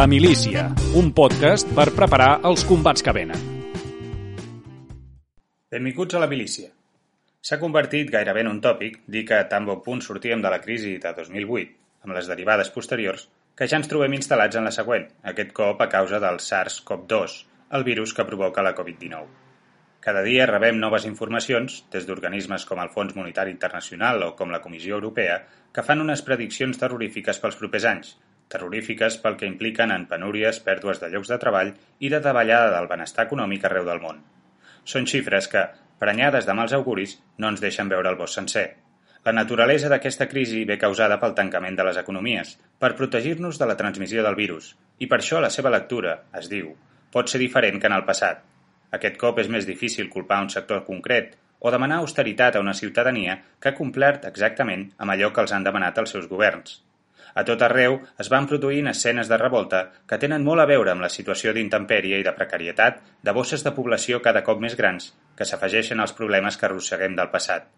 La Milícia, un podcast per preparar els combats que venen. Benvinguts a La Milícia. S'ha convertit gairebé en un tòpic dir que tan bon punt sortíem de la crisi de 2008, amb les derivades posteriors, que ja ens trobem instal·lats en la següent, aquest cop a causa del SARS-CoV-2, el virus que provoca la Covid-19. Cada dia rebem noves informacions, des d'organismes com el Fons Monetari Internacional o com la Comissió Europea, que fan unes prediccions terrorífiques pels propers anys, terrorífiques pel que impliquen en penúries, pèrdues de llocs de treball i de davallada del benestar econòmic arreu del món. Són xifres que, prenyades de mals auguris, no ens deixen veure el bosc sencer. La naturalesa d'aquesta crisi ve causada pel tancament de les economies, per protegir-nos de la transmissió del virus, i per això la seva lectura, es diu, pot ser diferent que en el passat. Aquest cop és més difícil culpar un sector concret o demanar austeritat a una ciutadania que ha complert exactament amb allò que els han demanat els seus governs. A tot arreu es van produint escenes de revolta que tenen molt a veure amb la situació d'intempèrie i de precarietat de bosses de població cada cop més grans que s'afegeixen als problemes que arrosseguem del passat.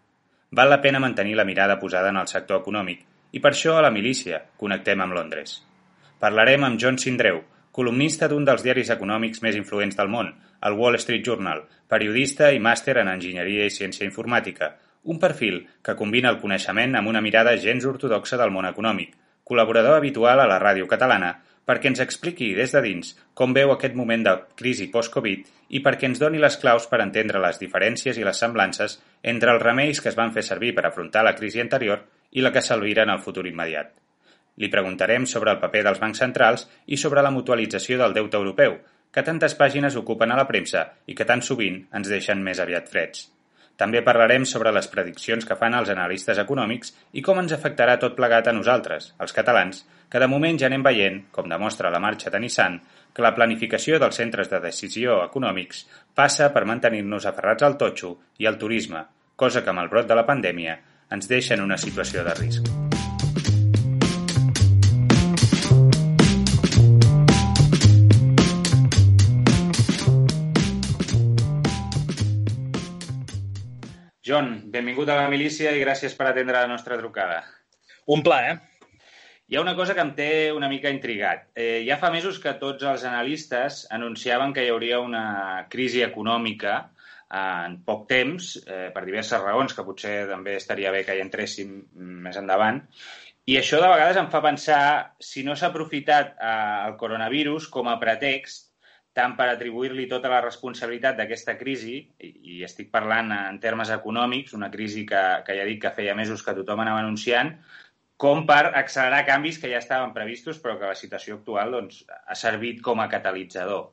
Val la pena mantenir la mirada posada en el sector econòmic i per això a la milícia connectem amb Londres. Parlarem amb John Sindreu, columnista d'un dels diaris econòmics més influents del món, el Wall Street Journal, periodista i màster en enginyeria i ciència informàtica, un perfil que combina el coneixement amb una mirada gens ortodoxa del món econòmic, col·laborador habitual a la ràdio catalana, perquè ens expliqui des de dins com veu aquest moment de crisi post-Covid i perquè ens doni les claus per entendre les diferències i les semblances entre els remeis que es van fer servir per afrontar la crisi anterior i la que s'alvira en el futur immediat. Li preguntarem sobre el paper dels bancs centrals i sobre la mutualització del deute europeu, que tantes pàgines ocupen a la premsa i que tan sovint ens deixen més aviat freds. També parlarem sobre les prediccions que fan els analistes econòmics i com ens afectarà tot plegat a nosaltres, els catalans, que de moment ja anem veient, com demostra la marxa de Nissan, que la planificació dels centres de decisió econòmics passa per mantenir-nos aferrats al totxo i al turisme, cosa que amb el brot de la pandèmia ens deixa en una situació de risc. John, benvingut a la milícia i gràcies per atendre la nostra trucada. Un plaer. Hi ha una cosa que em té una mica intrigat. Eh, ja fa mesos que tots els analistes anunciaven que hi hauria una crisi econòmica eh, en poc temps, eh, per diverses raons, que potser també estaria bé que hi entréssim més endavant. I això de vegades em fa pensar si no s'ha aprofitat eh, el coronavirus com a pretext tant per atribuir-li tota la responsabilitat d'aquesta crisi, i, estic parlant en termes econòmics, una crisi que, que ja dic que feia mesos que tothom anava anunciant, com per accelerar canvis que ja estaven previstos però que la situació actual doncs, ha servit com a catalitzador.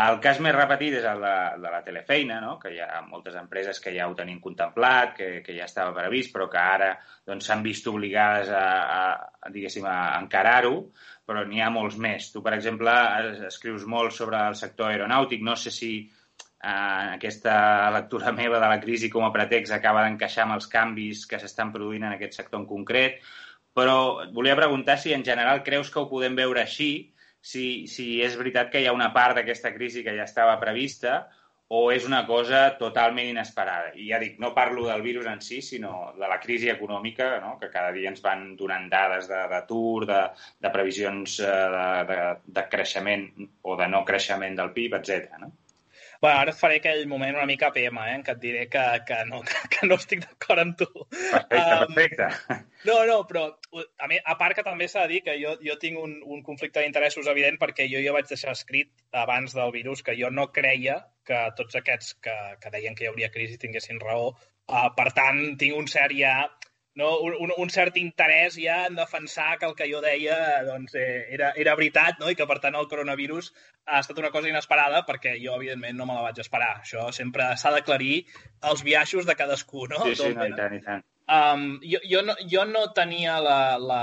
El cas més repetit és el de, de la telefeina, no? que hi ha moltes empreses que ja ho tenien contemplat, que, que ja estava previst, però que ara doncs, s'han doncs, vist obligades a, a, a, a encarar-ho, però n'hi ha molts més. Tu, per exemple, escrius molt sobre el sector aeronàutic. No sé si eh, aquesta lectura meva de la crisi com a pretext acaba d'encaixar amb els canvis que s'estan produint en aquest sector en concret, però volia preguntar si en general creus que ho podem veure així, si, si és veritat que hi ha una part d'aquesta crisi que ja estava prevista o és una cosa totalment inesperada. I ja dic, no parlo del virus en si, sinó de la crisi econòmica, no? que cada dia ens van donant dades d'atur, de, de, de previsions eh, de, de, de creixement o de no creixement del PIB, etc. No? Bueno, ara faré aquell moment una mica PM, eh, en què et diré que, que, no, que, que no estic d'acord amb tu. Perfecte, um, perfecte. No, no, però a, mi, a part que també s'ha de dir que jo, jo tinc un, un conflicte d'interessos evident perquè jo ja vaig deixar escrit abans del virus que jo no creia que tots aquests que, que deien que hi hauria crisi tinguessin raó. Uh, per tant, tinc un cert ja no, un, un cert interès ja en defensar que el que jo deia doncs, eh, era, era veritat no? i que, per tant, el coronavirus ha estat una cosa inesperada perquè jo, evidentment, no me la vaig esperar. Això sempre s'ha d'aclarir els viatges de cadascú, no? Sí, sí, no, i tant, i tant. Um, jo, jo, no, jo no tenia la, la,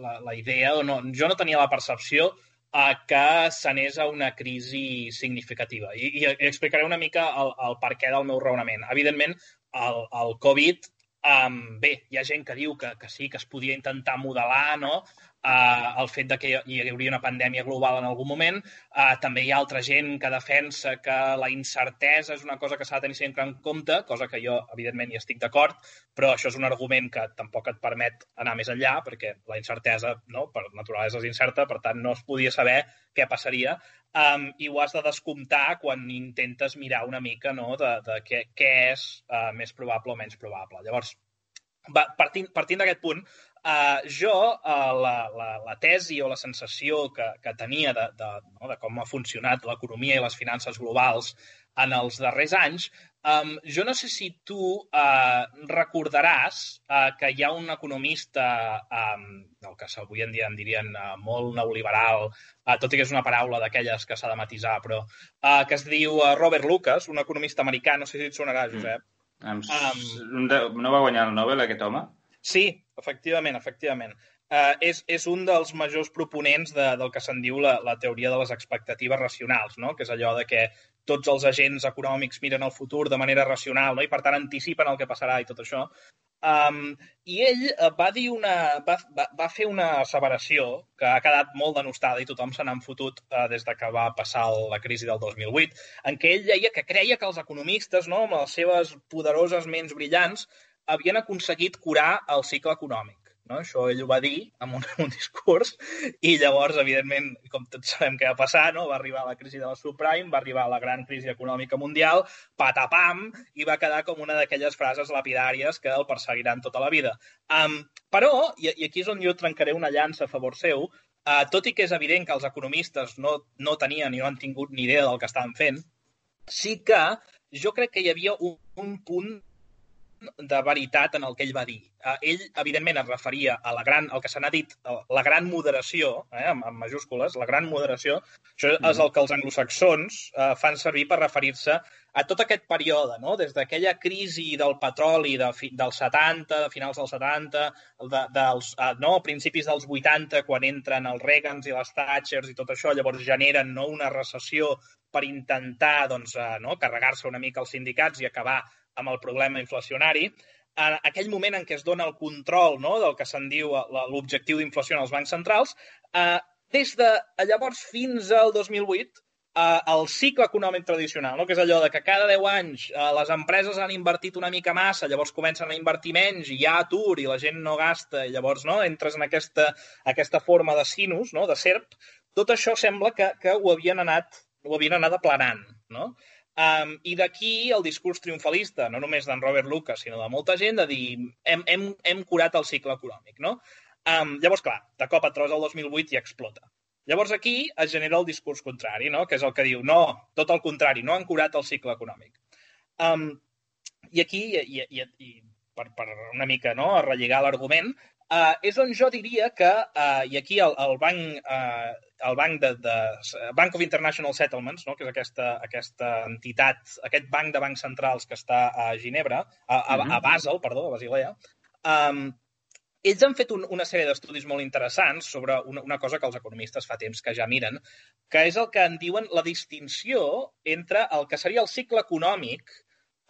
la, la idea, o no, jo no tenia la percepció a que s'anés a una crisi significativa. I, i explicaré una mica el, el per què del meu raonament. Evidentment, el, el Covid Um, bé, hi ha gent que diu que, que sí, que es podia intentar modelar, no? Uh, el fet de que hi hauria una pandèmia global en algun moment. Uh, també hi ha altra gent que defensa que la incertesa és una cosa que s'ha de tenir sempre en compte, cosa que jo, evidentment, hi estic d'acord, però això és un argument que tampoc et permet anar més enllà, perquè la incertesa, no, per naturalesa és incerta, per tant, no es podia saber què passaria, um, i ho has de descomptar quan intentes mirar una mica no, de, de què, què és uh, més probable o menys probable. Llavors, va, partint, partint d'aquest punt, Uh, jo, uh, la, la, la tesi o la sensació que, que tenia de, de, no, de com ha funcionat l'economia i les finances globals en els darrers anys, um, jo no sé si tu uh, recordaràs uh, que hi ha un economista, um, el que avui en dia en dirien uh, molt neoliberal, uh, tot i que és una paraula d'aquelles que s'ha de matisar, però uh, que es diu uh, Robert Lucas, un economista americà, no sé si et sonarà, mm. Josep. Mm. Um, no va guanyar el Nobel, aquest home? Sí, efectivament, efectivament. Uh, és, és un dels majors proponents de, del que se'n diu la, la teoria de les expectatives racionals, no? que és allò de que tots els agents econòmics miren el futur de manera racional no? i, per tant, anticipen el que passarà i tot això. Um, I ell uh, va, dir una, va, va, va fer una asseveració que ha quedat molt denostada i tothom se n'han fotut uh, des de que va passar la crisi del 2008, en què ell deia que creia que els economistes, no, amb les seves poderoses ments brillants, havien aconseguit curar el cicle econòmic. No? Això ell ho va dir en un, un discurs i llavors, evidentment, com tots sabem què va passar, no? va arribar la crisi de la subprime, va arribar la gran crisi econòmica mundial, patapam, i va quedar com una d'aquelles frases lapidàries que el perseguiran tota la vida. Um, però, i, i aquí és on jo trencaré una llança a favor seu, uh, tot i que és evident que els economistes no, no tenien i no han tingut ni idea del que estaven fent, sí que jo crec que hi havia un, un punt de veritat en el que ell va dir. Uh, ell, evidentment, es referia a la gran, el que se n'ha dit, la gran moderació, eh, amb, amb majúscules, la gran moderació, això és el que els anglosaxons uh, fan servir per referir-se a tot aquest període, no? des d'aquella crisi del petroli de, dels 70, de finals dels 70, de, dels, uh, no, principis dels 80, quan entren els Reagans i les Thatchers i tot això, llavors generen no, una recessió per intentar doncs, uh, no, carregar-se una mica els sindicats i acabar amb el problema inflacionari, en aquell moment en què es dona el control no, del que se'n diu l'objectiu d'inflació en els bancs centrals, eh, des de llavors fins al 2008, eh, el cicle econòmic tradicional, no? que és allò de que cada 10 anys eh, les empreses han invertit una mica massa, llavors comencen a invertir menys i hi ha atur i la gent no gasta i llavors no, entres en aquesta, aquesta forma de sinus, no? de serp, tot això sembla que, que ho havien anat ho havien anat aplanant. No? Um, I d'aquí el discurs triomfalista, no només d'en Robert Lucas, sinó de molta gent, de dir hem, hem, hem curat el cicle econòmic. No? Um, llavors, clar, de cop et trobes el 2008 i explota. Llavors aquí es genera el discurs contrari, no? que és el que diu no, tot el contrari, no han curat el cicle econòmic. Um, I aquí, i, i, i per, per una mica no, a relligar l'argument, uh, és on jo diria que, uh, i aquí el, el banc, uh, el banc de, de Bank of International Settlements, no? que és aquesta, aquesta entitat, aquest banc de bancs centrals que està a Ginebra, a, a, a mhm. Basel, perdó, a Basilea, um, ells han fet un, una sèrie d'estudis molt interessants sobre una, una cosa que els economistes fa temps que ja miren, que és el que en diuen la distinció entre el que seria el cicle econòmic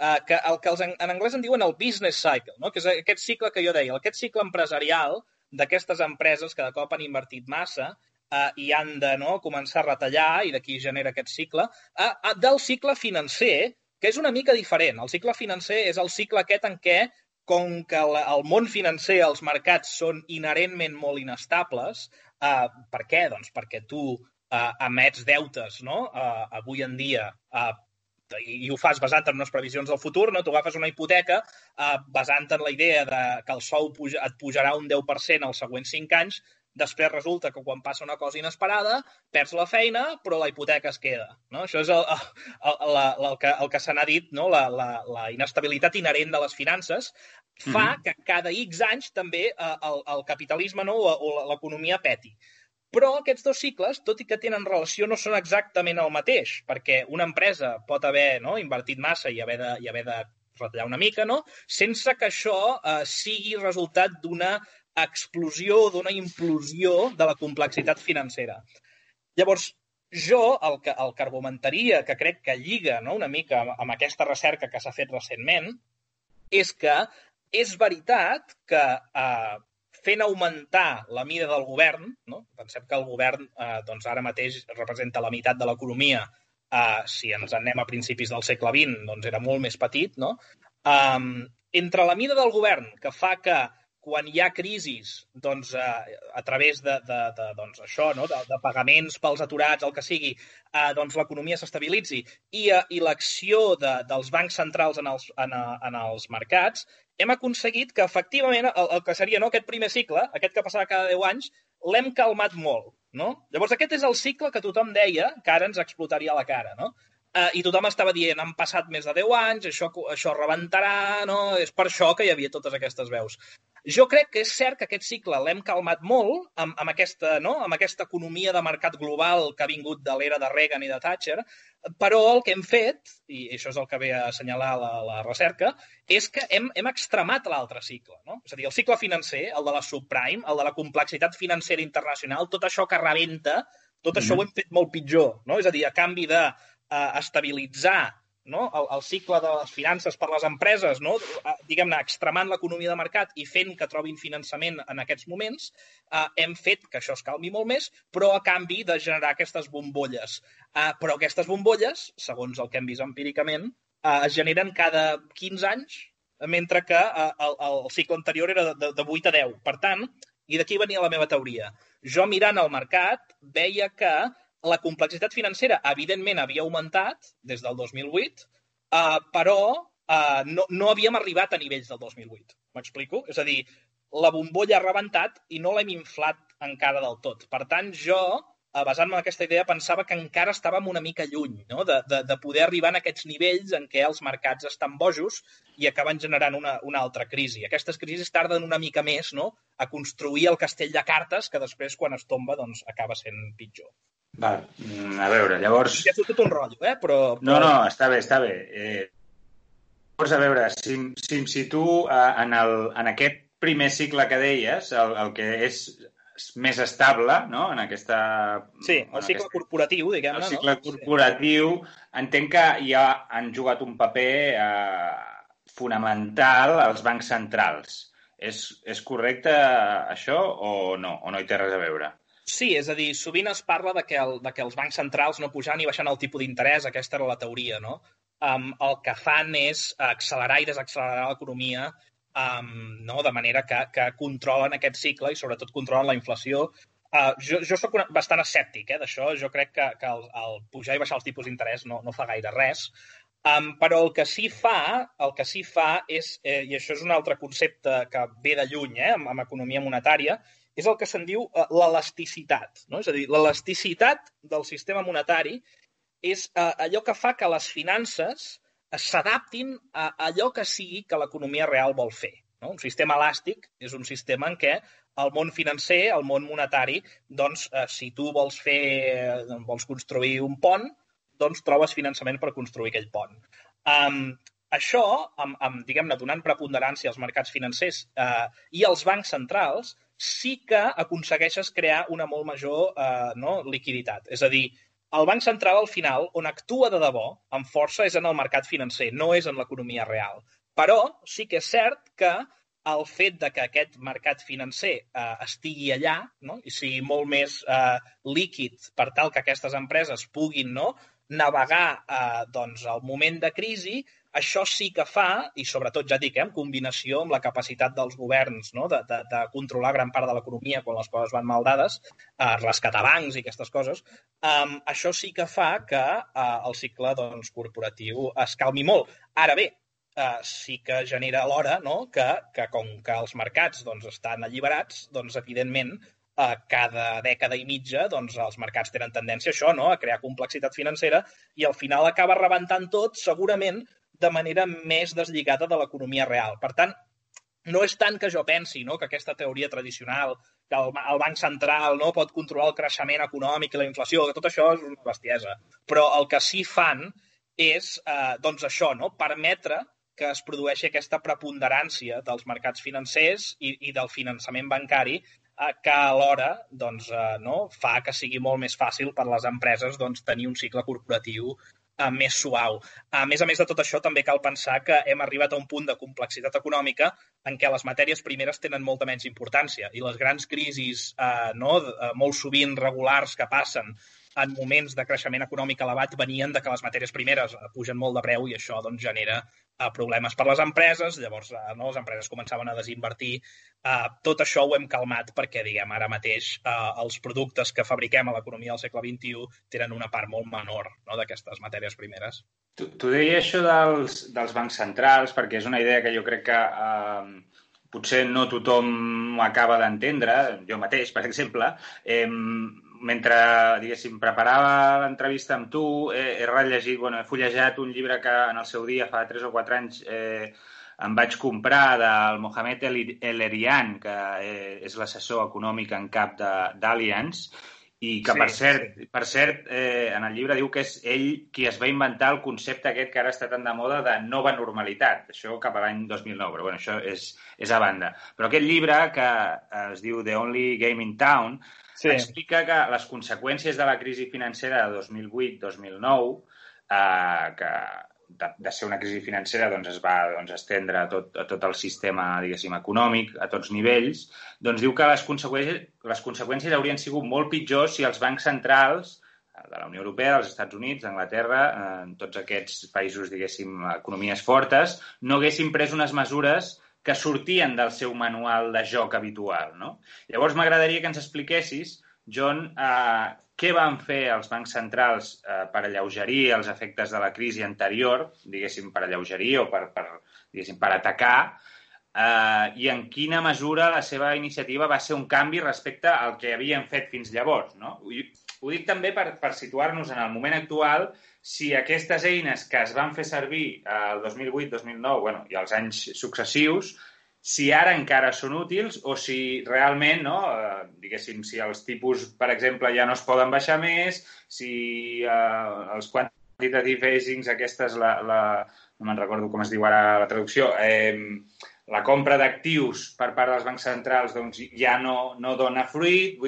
eh, que el que els, en, anglès en diuen el business cycle, no? que és aquest cicle que jo deia, aquest cicle empresarial d'aquestes empreses que de cop han invertit massa eh, i han de no, començar a retallar, i d'aquí genera aquest cicle, eh, eh, del cicle financer, que és una mica diferent. El cicle financer és el cicle aquest en què, com que el, el món financer, els mercats són inherentment molt inestables, eh, per què? Doncs perquè tu eh, emets deutes, no? Eh, avui en dia eh, i, ho fas basant en unes previsions del futur, no? tu agafes una hipoteca eh, basant en la idea de que el sou puja, et pujarà un 10% els següents 5 anys, després resulta que quan passa una cosa inesperada perds la feina, però la hipoteca es queda. No? Això és el, el, el, el, el que, el que se n'ha dit, no? la, la, la inestabilitat inherent de les finances fa mm -hmm. que cada X anys també eh, el, el capitalisme no? o, o l'economia peti. Però aquests dos cicles, tot i que tenen relació, no són exactament el mateix, perquè una empresa pot haver no, invertit massa i haver de, i haver de retallar una mica, no? sense que això eh, sigui resultat d'una explosió, d'una implosió de la complexitat financera. Llavors, jo el que, el que argumentaria, que crec que lliga no, una mica amb, amb aquesta recerca que s'ha fet recentment, és que és veritat que eh, fent augmentar la mida del govern, no? pensem que el govern eh, doncs ara mateix representa la meitat de l'economia, eh, si ens anem a principis del segle XX, doncs era molt més petit, no? Um, entre la mida del govern, que fa que quan hi ha crisis, doncs, eh, a través de, de, de doncs, això, no? de, de pagaments pels aturats, el que sigui, eh, doncs l'economia s'estabilitzi i, eh, i l'acció de, dels bancs centrals en els, en, eh, en els mercats, hem aconseguit que, efectivament, el, el que seria no, aquest primer cicle, aquest que passava cada 10 anys, l'hem calmat molt. No? Llavors, aquest és el cicle que tothom deia que ara ens explotaria la cara. No? Uh, I tothom estava dient, han passat més de 10 anys, això, això rebentarà, no? És per això que hi havia totes aquestes veus. Jo crec que és cert que aquest cicle l'hem calmat molt amb, amb, aquesta, no? amb aquesta economia de mercat global que ha vingut de l'era de Reagan i de Thatcher, però el que hem fet, i això és el que ve a assenyalar la, la recerca, és que hem, hem extremat l'altre cicle. No? És a dir, el cicle financer, el de la subprime, el de la complexitat financera internacional, tot això que rebenta, tot això mm -hmm. ho hem fet molt pitjor. No? És a dir, a canvi de eh, estabilitzar no? el, el cicle de les finances per les empreses, no? Diguem-ne, extremant l'economia de mercat i fent que trobin finançament en aquests moments, eh, hem fet que això es calmi molt més, però a canvi de generar aquestes bombolles. Eh, però aquestes bombolles, segons el que hem vist empíricament, eh, es generen cada 15 anys, mentre que eh, el, el cicle anterior era de, de, de 8 a 10. Per tant, i d'aquí venia la meva teoria. Jo mirant el mercat veia que la complexitat financera, evidentment, havia augmentat des del 2008, uh, però uh, no, no havíem arribat a nivells del 2008. M'explico? És a dir, la bombolla ha rebentat i no l'hem inflat encara del tot. Per tant, jo, uh, basant-me en aquesta idea, pensava que encara estàvem una mica lluny no? de, de, de poder arribar a aquests nivells en què els mercats estan bojos i acaben generant una, una altra crisi. Aquestes crisis tarden una mica més no? a construir el castell de cartes que després, quan es tomba, doncs, acaba sent pitjor. Val. Mm, a veure, llavors... Ja ha tot un rotllo, eh? Però, però... No, no, està bé, està bé. Eh, llavors, a veure, si, si em situo en, el, en aquest primer cicle que deies, el, el que és més estable, no?, en aquesta... Sí, el cicle aquesta, corporatiu, diguem-ne, no? El cicle no? corporatiu, sí. entenc que ja han jugat un paper eh, fonamental als bancs centrals. És, és correcte això o no? O no hi té res a veure? Sí, és a dir, sovint es parla de que, el, de que els bancs centrals no pujant i baixant el tipus d'interès, aquesta era la teoria, no? Um, el que fan és accelerar i desaccelerar l'economia um, no? de manera que, que controlen aquest cicle i sobretot controlen la inflació. Uh, jo, jo sóc una, bastant escèptic eh, d'això, jo crec que, que el, el pujar i baixar els tipus d'interès no, no fa gaire res, um, però el que sí fa, el que sí fa és, eh, i això és un altre concepte que ve de lluny eh, amb, amb economia monetària, és el que se'n diu uh, l'elasticitat. No? És a dir, l'elasticitat del sistema monetari és uh, allò que fa que les finances s'adaptin a allò que sigui que l'economia real vol fer. No? Un sistema elàstic és un sistema en què el món financer, el món monetari, doncs, eh, si tu vols fer, eh, vols construir un pont, doncs trobes finançament per construir aquell pont. Um, això, amb, amb diguem-ne, donant preponderància als mercats financers eh, i als bancs centrals, sí que aconsegueixes crear una molt major eh, no, liquiditat. És a dir, el Banc Central, al final, on actua de debò, amb força, és en el mercat financer, no és en l'economia real. Però sí que és cert que el fet de que aquest mercat financer eh, estigui allà no? i sigui molt més eh, líquid per tal que aquestes empreses puguin no? navegar eh, doncs, el moment de crisi, això sí que fa, i sobretot ja dic, eh, en combinació amb la capacitat dels governs no, de, de, de controlar gran part de l'economia quan les coses van mal dades, eh, rescatar bancs i aquestes coses, eh, això sí que fa que eh, el cicle doncs, corporatiu es calmi molt. Ara bé, eh, sí que genera alhora no, que, que com que els mercats doncs, estan alliberats, doncs, evidentment, eh, cada dècada i mitja doncs, els mercats tenen tendència a això, no? a crear complexitat financera i al final acaba rebentant tot, segurament de manera més deslligada de l'economia real. Per tant, no és tant que jo pensi no, que aquesta teoria tradicional, que el, el Banc Central no pot controlar el creixement econòmic i la inflació, que tot això és una bestiesa. Però el que sí fan és eh, doncs això, no? permetre que es produeixi aquesta preponderància dels mercats financers i, i del finançament bancari eh, que alhora doncs, eh, no, fa que sigui molt més fàcil per les empreses doncs, tenir un cicle corporatiu uh, més suau. A més a més de tot això, també cal pensar que hem arribat a un punt de complexitat econòmica en què les matèries primeres tenen molta menys importància i les grans crisis uh, no, uh, molt sovint regulars que passen en moments de creixement econòmic elevat venien de que les matèries primeres pugen molt de preu i això doncs, genera uh, problemes per les empreses, llavors uh, no, les empreses començaven a desinvertir. Uh, tot això ho hem calmat perquè, diguem, ara mateix uh, els productes que fabriquem a l'economia del segle XXI tenen una part molt menor no, d'aquestes matèries primeres. Tu, tu deies això dels, dels bancs centrals perquè és una idea que jo crec que uh, potser no tothom acaba d'entendre, jo mateix, per exemple, eh, mentre, diguéssim, preparava l'entrevista amb tu, eh, he rellegit, bueno, he fullejat un llibre que en el seu dia, fa 3 o 4 anys, eh, em vaig comprar del Mohamed El Erian, que eh, és l'assessor econòmic en cap d'Allianz, i que, sí, per cert, sí. per cert eh, en el llibre diu que és ell qui es va inventar el concepte aquest que ara està tan de moda de nova normalitat. Això cap a l'any 2009, però bueno, això és, és a banda. Però aquest llibre, que es diu The Only Game in Town, sí. explica que les conseqüències de la crisi financera de 2008-2009, eh, que de, de ser una crisi financera doncs es va doncs, estendre a tot, a tot el sistema econòmic, a tots nivells, doncs diu que les conseqüències, les conseqüències haurien sigut molt pitjors si els bancs centrals eh, de la Unió Europea, dels Estats Units, d'Anglaterra, eh, en tots aquests països, diguéssim, economies fortes, no haguessin pres unes mesures que sortien del seu manual de joc habitual. No? Llavors m'agradaria que ens expliquessis, John, eh, què van fer els bancs centrals eh, per alleugerir els efectes de la crisi anterior, diguéssim, per alleugerir o per, per, diguéssim, per atacar, eh, i en quina mesura la seva iniciativa va ser un canvi respecte al que havien fet fins llavors. No? Ho dic també per, per situar-nos en el moment actual si aquestes eines que es van fer servir el 2008-2009 bueno, i els anys successius si ara encara són útils o si realment, no, eh, diguéssim, si els tipus, per exemple, ja no es poden baixar més, si eh, els quantitative easings, aquestes, la, la, no me'n recordo com es diu ara la traducció, eh, la compra d'actius per part dels bancs centrals doncs, ja no, no dona fruit.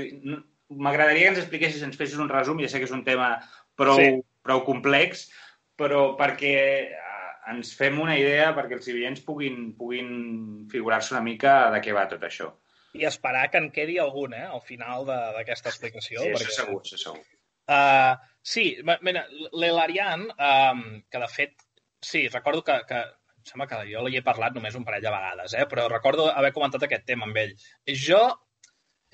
M'agradaria que ens expliquessis, ens fessis un resum, ja sé que és un tema prou, sí. prou complex, però perquè ens fem una idea perquè els oients puguin, puguin figurar-se una mica de què va tot això. I esperar que en quedi algun, eh, al final d'aquesta explicació. Sí, perquè... això segur, això segur. Uh, sí, mira, l'Elarian, um, que de fet, sí, recordo que, que em sembla que jo li he parlat només un parell de vegades, eh? però recordo haver comentat aquest tema amb ell. Jo,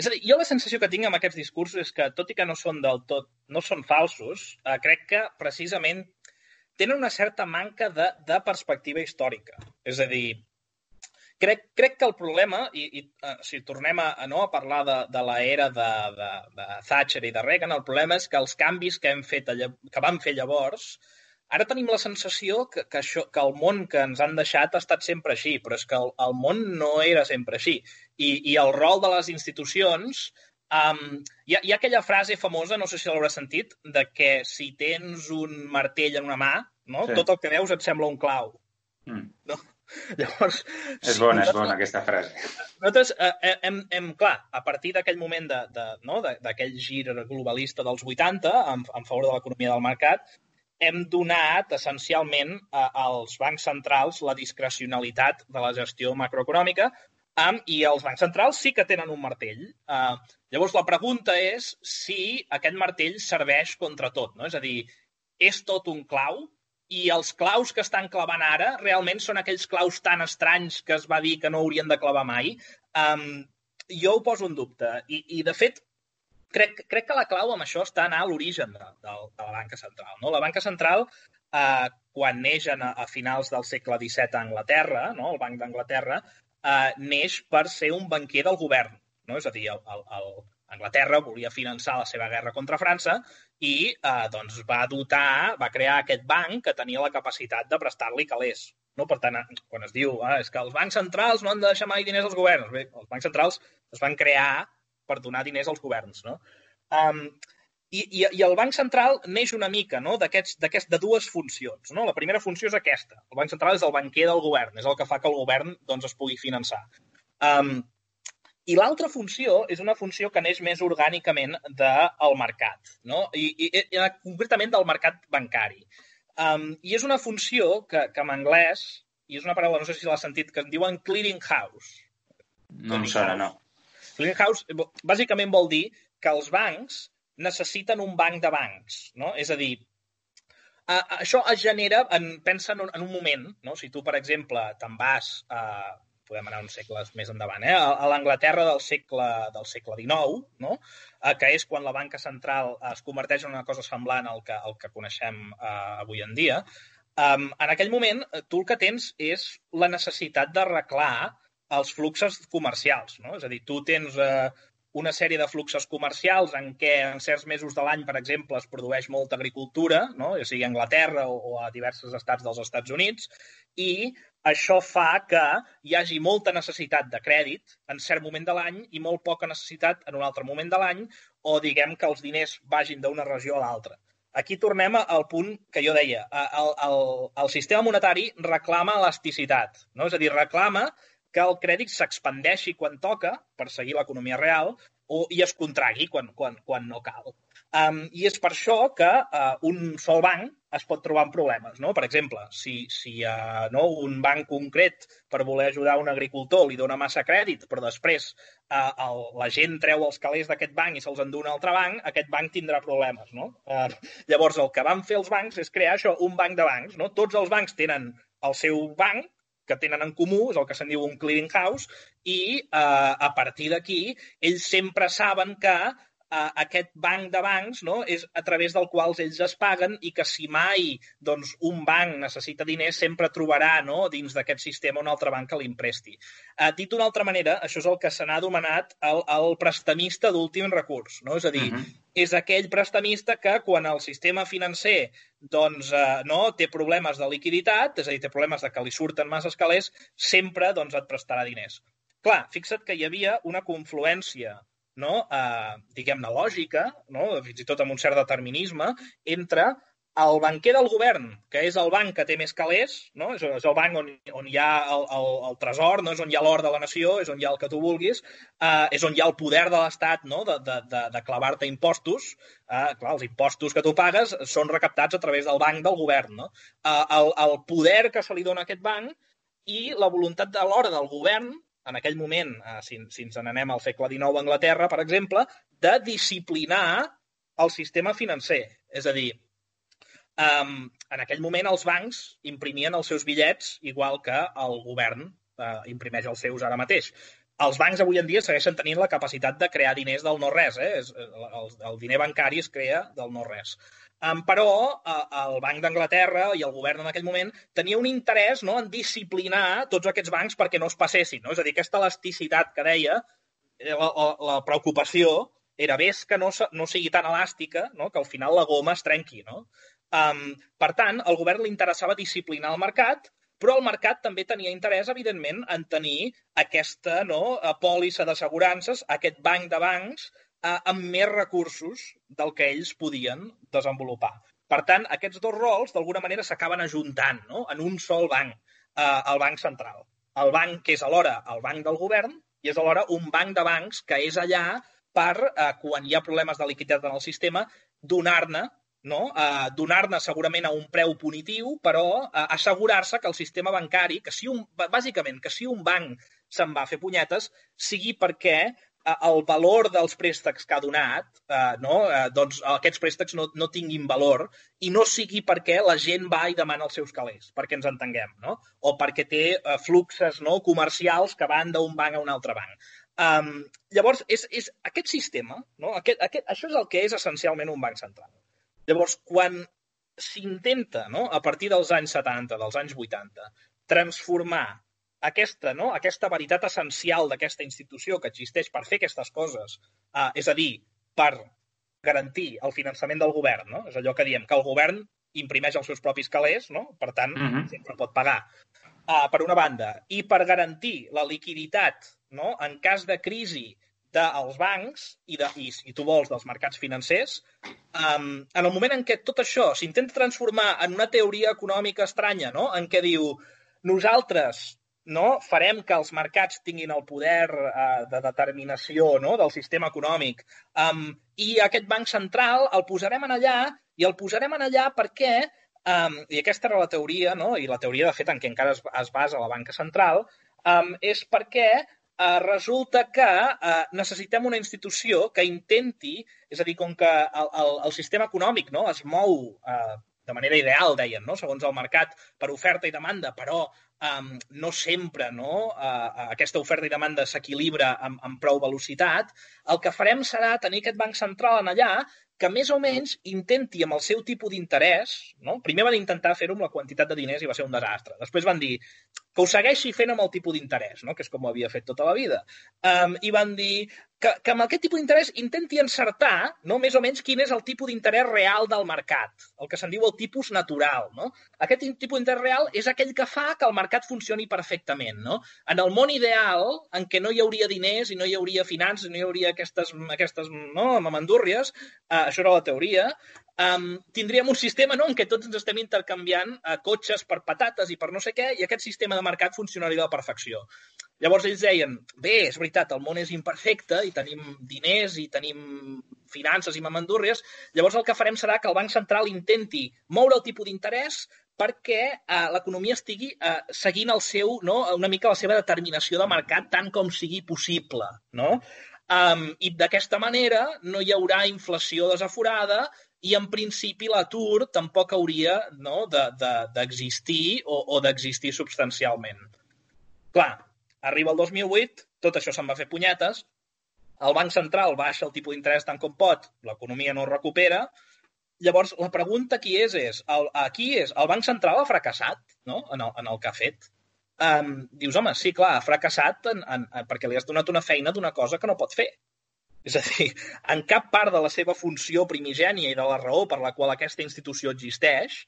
és a dir, jo la sensació que tinc amb aquests discursos és que, tot i que no són del tot, no són falsos, eh, crec que precisament tenen una certa manca de, de perspectiva històrica. És a dir, crec, crec que el problema, i, i uh, si tornem a, a, no, a parlar de, de l'era de, de, de Thatcher i de Reagan, el problema és que els canvis que, hem fet, que vam fer llavors, ara tenim la sensació que, que, això, que el món que ens han deixat ha estat sempre així, però és que el, el món no era sempre així. I, i el rol de les institucions Um, hi, ha, hi ha aquella frase famosa, no sé si l'hauràs sentit, de que si tens un martell en una mà, no? Sí. tot el que veus et sembla un clau. Mm. No? Llavors... És sí, bona, és bona aquesta frase. Nosaltres eh, hem, hem, clar, a partir d'aquell moment d'aquell de, no, de, gir globalista dels 80 en, en favor de l'economia del mercat, hem donat essencialment als bancs centrals la discrecionalitat de la gestió macroeconòmica um, i els bancs centrals sí que tenen un martell. Uh, Llavors, la pregunta és si aquest martell serveix contra tot. No? És a dir, és tot un clau i els claus que estan clavant ara realment són aquells claus tan estranys que es va dir que no haurien de clavar mai. Um, jo ho poso en dubte. I, i de fet, crec, crec que la clau amb això està anar a l'origen de, de, de la banca central. No? La banca central, eh, quan neix a, a finals del segle XVII a Anglaterra, no? el Banc d'Anglaterra, eh, neix per ser un banquer del govern. No? És a dir, el, el, el Anglaterra volia finançar la seva guerra contra França i eh, doncs va dotar, va crear aquest banc que tenia la capacitat de prestar-li calés. No? Per tant, quan es diu ah, és que els bancs centrals no han de deixar mai diners als governs, bé, els bancs centrals es van crear per donar diners als governs. No? Um, i, i, I el Banc Central neix una mica no? d'aquests de dues funcions. No? La primera funció és aquesta. El Banc Central és el banquer del govern, és el que fa que el govern doncs, es pugui finançar. Um, i l'altra funció és una funció que neix més orgànicament del mercat, no? I, i, i concretament del mercat bancari. Um, I és una funció que, que en anglès, i és una paraula, no sé si l'has sentit, que en diuen clearing house. No em sona, no. Clearing house bàsicament vol dir que els bancs necessiten un banc de bancs, no? És a dir, uh, això es genera, en, pensa en un, en un moment, no? si tu, per exemple, te'n vas a, podem anar uns segles més endavant, eh? a l'Anglaterra del segle, del segle XIX, no? eh, que és quan la banca central es converteix en una cosa semblant al que, al que coneixem eh, avui en dia, um, en aquell moment tu el que tens és la necessitat d'arreglar els fluxos comercials. No? És a dir, tu tens eh, una sèrie de fluxos comercials en què en certs mesos de l'any, per exemple, es produeix molta agricultura, no? ja sigui a Anglaterra o, o a diversos estats dels Estats Units, i això fa que hi hagi molta necessitat de crèdit en cert moment de l'any i molt poca necessitat en un altre moment de l'any, o diguem que els diners vagin d'una regió a l'altra. Aquí tornem al punt que jo deia. El, el, el sistema monetari reclama elasticitat, no? és a dir, reclama que el crèdit s'expandeixi quan toca per seguir l'economia real o, i es contragui quan, quan, quan no cal. Um, I és per això que uh, un sol banc es pot trobar en problemes. No? Per exemple, si, si uh, no, un banc concret per voler ajudar un agricultor li dona massa crèdit, però després uh, el, la gent treu els calés d'aquest banc i se'ls endú un altre banc, aquest banc tindrà problemes. No? Uh, llavors, el que van fer els bancs és crear això, un banc de bancs. No? Tots els bancs tenen el seu banc, que tenen en comú, és el que se'n diu un clearing house, i eh, a partir d'aquí ells sempre saben que eh, aquest banc de bancs no, és a través del qual ells es paguen i que si mai doncs, un banc necessita diners sempre trobarà no, dins d'aquest sistema un altre banc que li empresti. Eh, dit d'una altra manera, això és el que se n'ha anomenat el, el prestamista d'últim recurs. No? És a dir, uh mhm. -huh. és aquell prestamista que quan el sistema financer doncs, eh, no, té problemes de liquiditat, és a dir, té problemes de que li surten massa calés, sempre doncs, et prestarà diners. Clar, fixa't que hi havia una confluència no? eh, diguem-ne, lògica, no? fins i tot amb un cert determinisme, entre el banquer del govern, que és el banc que té més calés, no? és, és el banc on, on hi ha el, el, el tresor, no? és on hi ha l'or de la nació, és on hi ha el que tu vulguis, eh, és on hi ha el poder de l'Estat no? de, de, de, de clavar-te impostos. Eh, clar, els impostos que tu pagues són recaptats a través del banc del govern. No? Eh, el, el poder que se li dona a aquest banc i la voluntat de l'hora del govern en aquell moment, eh, si, si ens n'anem al segle XIX a Anglaterra, per exemple, de disciplinar el sistema financer. És a dir, um, en aquell moment els bancs imprimien els seus bitllets igual que el govern uh, imprimeix els seus ara mateix. Els bancs avui en dia segueixen tenint la capacitat de crear diners del no-res. Eh? El, el diner bancari es crea del no-res. Um, però uh, el Banc d'Anglaterra i el govern en aquell moment tenia un interès no, en disciplinar tots aquests bancs perquè no es passessin. No? És a dir, aquesta elasticitat que deia, eh, la, la, la preocupació era ves que no, no sigui tan elàstica no? que al final la goma es trenqui. No? Um, per tant, al govern li interessava disciplinar el mercat, però el mercat també tenia interès, evidentment, en tenir aquesta no, pòlissa d'assegurances, aquest banc de bancs eh, amb més recursos del que ells podien desenvolupar. Per tant, aquests dos rols, d'alguna manera, s'acaben ajuntant no? en un sol banc, eh, el banc central. El banc que és alhora el banc del govern i és alhora un banc de bancs que és allà per, eh, quan hi ha problemes de liquiditat en el sistema, donar-ne no? eh, donar-ne segurament a un preu punitiu, però eh, assegurar-se que el sistema bancari, que si un, bàsicament, que si un banc se'n va a fer punyetes, sigui perquè el valor dels préstecs que ha donat, eh, no? eh, doncs aquests préstecs no, no tinguin valor i no sigui perquè la gent va i demana els seus calés, perquè ens entenguem, no? o perquè té eh, fluxes no? comercials que van d'un banc a un altre banc. Um, llavors, és, és aquest sistema, no? aquest, aquest, això és el que és essencialment un banc central. Llavors, quan s'intenta, no? a partir dels anys 70, dels anys 80, transformar aquesta, no? aquesta veritat essencial d'aquesta institució que existeix per fer aquestes coses, eh, és a dir, per garantir el finançament del govern, no? és allò que diem, que el govern imprimeix els seus propis calés, no? per tant, uh -huh. sempre pot pagar, uh, per una banda, i per garantir la liquiditat no? en cas de crisi dels bancs i, de, i, si tu vols, dels mercats financers, um, en el moment en què tot això s'intenta transformar en una teoria econòmica estranya, no? en què diu nosaltres no farem que els mercats tinguin el poder eh, de determinació no? del sistema econòmic um, i aquest banc central el posarem en allà i el posarem en allà perquè Um, I aquesta era la teoria, no? i la teoria, de fet, en què encara es, es basa la banca central, um, és perquè uh, resulta que uh, necessitem una institució que intenti, és a dir, com que el, el, el sistema econòmic no, es mou uh, de manera ideal, deien, no? segons el mercat, per oferta i demanda, però um, no sempre no? Uh, aquesta oferta i demanda s'equilibra amb, amb prou velocitat, el que farem serà tenir aquest banc central en allà que més o menys intenti amb el seu tipus d'interès, no? primer van intentar fer-ho amb la quantitat de diners i va ser un desastre. Després van dir que ho segueixi fent amb el tipus d'interès, no? que és com ho havia fet tota la vida. Um, I van dir que, que amb aquest tipus d'interès intenti encertar no? més o menys quin és el tipus d'interès real del mercat, el que se'n diu el tipus natural. No? Aquest tipus d'interès real és aquell que fa que el mercat funcioni perfectament. No? En el món ideal, en què no hi hauria diners i no hi hauria finances, no hi hauria aquestes, aquestes no, mamandúrries, eh, això era la teoria, um, tindríem un sistema no, en què tots ens estem intercanviant uh, cotxes per patates i per no sé què, i aquest sistema de mercat funcionaria a la perfecció. Llavors ells deien, bé, és veritat, el món és imperfecte i tenim diners i tenim finances i mamandúrries, llavors el que farem serà que el Banc Central intenti moure el tipus d'interès perquè eh, l'economia estigui eh, seguint el seu, no, una mica la seva determinació de mercat tant com sigui possible. No? Um, I d'aquesta manera no hi haurà inflació desaforada i en principi l'atur tampoc hauria no, d'existir de, de, o, o d'existir substancialment. Clar, Arriba el 2008, tot això se'n va fer punyetes, el Banc Central baixa el tipus d'interès tant com pot, l'economia no es recupera, llavors la pregunta aquí és, és el, aquí és, el Banc Central ha fracassat no? en, el, en el que ha fet? Um, dius, home, sí, clar, ha fracassat en, en, en, perquè li has donat una feina d'una cosa que no pot fer. És a dir, en cap part de la seva funció primigènia i de la raó per la qual aquesta institució existeix,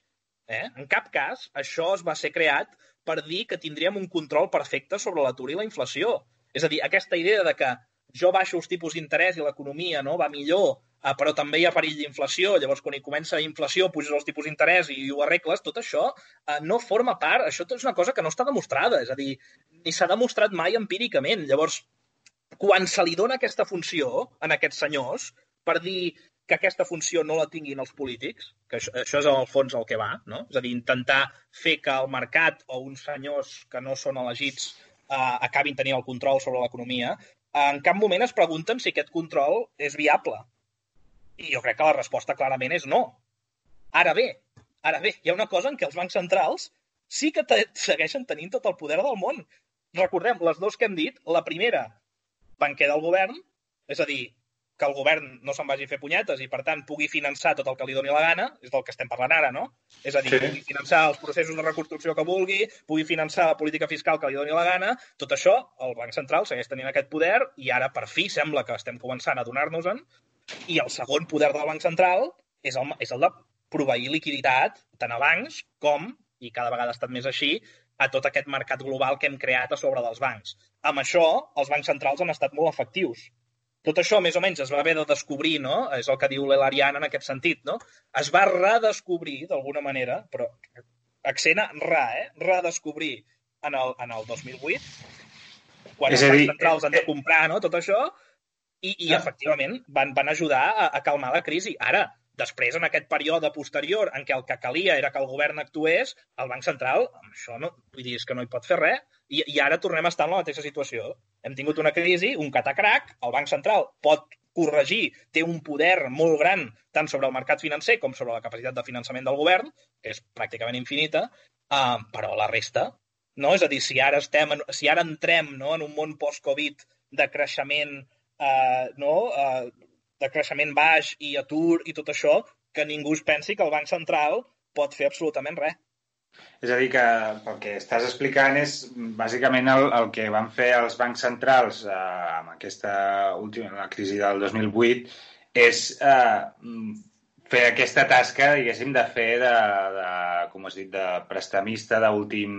eh, en cap cas això es va ser creat per dir que tindríem un control perfecte sobre l'atur i la inflació. És a dir, aquesta idea de que jo baixo els tipus d'interès i l'economia no va millor, eh, però també hi ha perill d'inflació, llavors quan hi comença inflació puges els tipus d'interès i ho arregles, tot això eh, no forma part, això és una cosa que no està demostrada, és a dir, ni s'ha demostrat mai empíricament. Llavors, quan se li dona aquesta funció a aquests senyors per dir que aquesta funció no la tinguin els polítics, que això, això és en el fons el que va, no? és a dir, intentar fer que el mercat o uns senyors que no són elegits eh, acabin tenint el control sobre l'economia, en cap moment es pregunten si aquest control és viable. I jo crec que la resposta clarament és no. Ara bé, ara bé, hi ha una cosa en què els bancs centrals sí que te segueixen tenint tot el poder del món. Recordem, les dues que hem dit, la primera, banquer del govern, és a dir, que el govern no se'n vagi a fer punyetes i, per tant, pugui finançar tot el que li doni la gana, és del que estem parlant ara, no? És a dir, sí. pugui finançar els processos de reconstrucció que vulgui, pugui finançar la política fiscal que li doni la gana, tot això, el Banc Central segueix tenint aquest poder i ara, per fi, sembla que estem començant a donar-nos-en. I el segon poder del Banc Central és el, és el de proveir liquiditat tant a bancs com, i cada vegada ha estat més així, a tot aquest mercat global que hem creat a sobre dels bancs. Amb això, els bancs centrals han estat molt efectius tot això més o menys es va haver de descobrir, no? És el que diu l'Elarian en aquest sentit, no? Es va redescobrir, d'alguna manera, però accent a ra, eh? Redescobrir en el, en el 2008, quan els bancs centrals han de comprar, no? Tot això, i, i ah. efectivament van, van ajudar a, a calmar la crisi. Ara, després, en aquest període posterior en què el que calia era que el govern actués, el Banc Central, amb això no, vull dir, és que no hi pot fer res, i, i ara tornem a estar en la mateixa situació. Hem tingut una crisi, un catacrac, el Banc Central pot corregir, té un poder molt gran tant sobre el mercat financer com sobre la capacitat de finançament del govern, que és pràcticament infinita, uh, però la resta, no? És a dir, si ara, estem, en, si ara entrem no, en un món post-Covid de creixement uh, no, uh, de creixement baix i atur i tot això, que ningú es pensi que el Banc Central pot fer absolutament res. És a dir, que el que estàs explicant és bàsicament el, el que van fer els bancs centrals eh, amb aquesta última la crisi del 2008 és eh, fer aquesta tasca, diguéssim, de fer de, de com has dit, de prestamista d'últim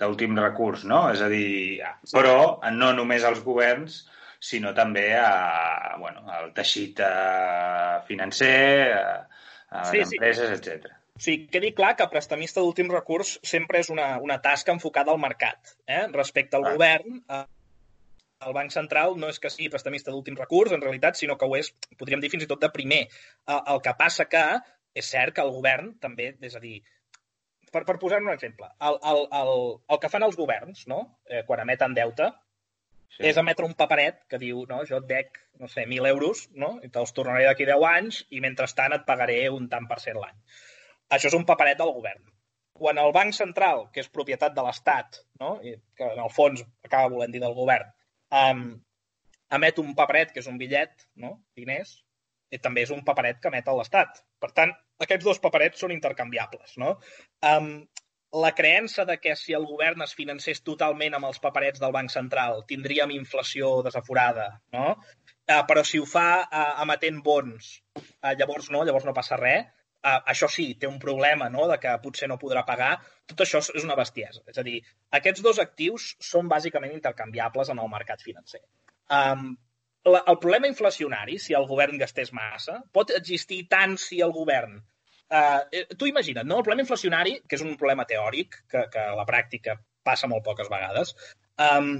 d'últim recurs, no? És a dir, però no només els governs, sinó també a, bueno, al teixit uh, financer, a, a sí, les empreses, sí. etc. Sí, quedi clar que prestamista d'últim recurs sempre és una, una tasca enfocada al mercat. Eh? Respecte al ah. govern, eh, el Banc Central no és que sigui prestamista d'últim recurs, en realitat, sinó que ho és, podríem dir, fins i tot de primer. Eh, el que passa que és cert que el govern també, és a dir, per, per posar un exemple, el, el, el, el que fan els governs, no? eh, quan emeten deute, sí. és emetre un paperet que diu, no, jo et dec, no sé, 1.000 euros, no? i te'ls tornaré d'aquí 10 anys i mentrestant et pagaré un tant per cent l'any. Això és un paperet del govern. Quan el Banc Central, que és propietat de l'Estat, no? I que en el fons acaba volent dir del govern, um, emet un paperet, que és un bitllet, no? diners, i també és un paperet que emet l'Estat. Per tant, aquests dos paperets són intercanviables. No? Um, la creença de que si el govern es financés totalment amb els paperets del Banc Central tindríem inflació desaforada, no? Uh, però si ho fa uh, emetent bons, uh, llavors no, llavors no passa res. Uh, això sí, té un problema no? de que potser no podrà pagar. Tot això és una bestiesa. És a dir, aquests dos actius són bàsicament intercanviables en el mercat financer. Um, la, el problema inflacionari, si el govern gastés massa, pot existir tant si el govern... Uh, tu imagina't, no? El problema inflacionari, que és un problema teòric, que, que a la pràctica passa molt poques vegades, um,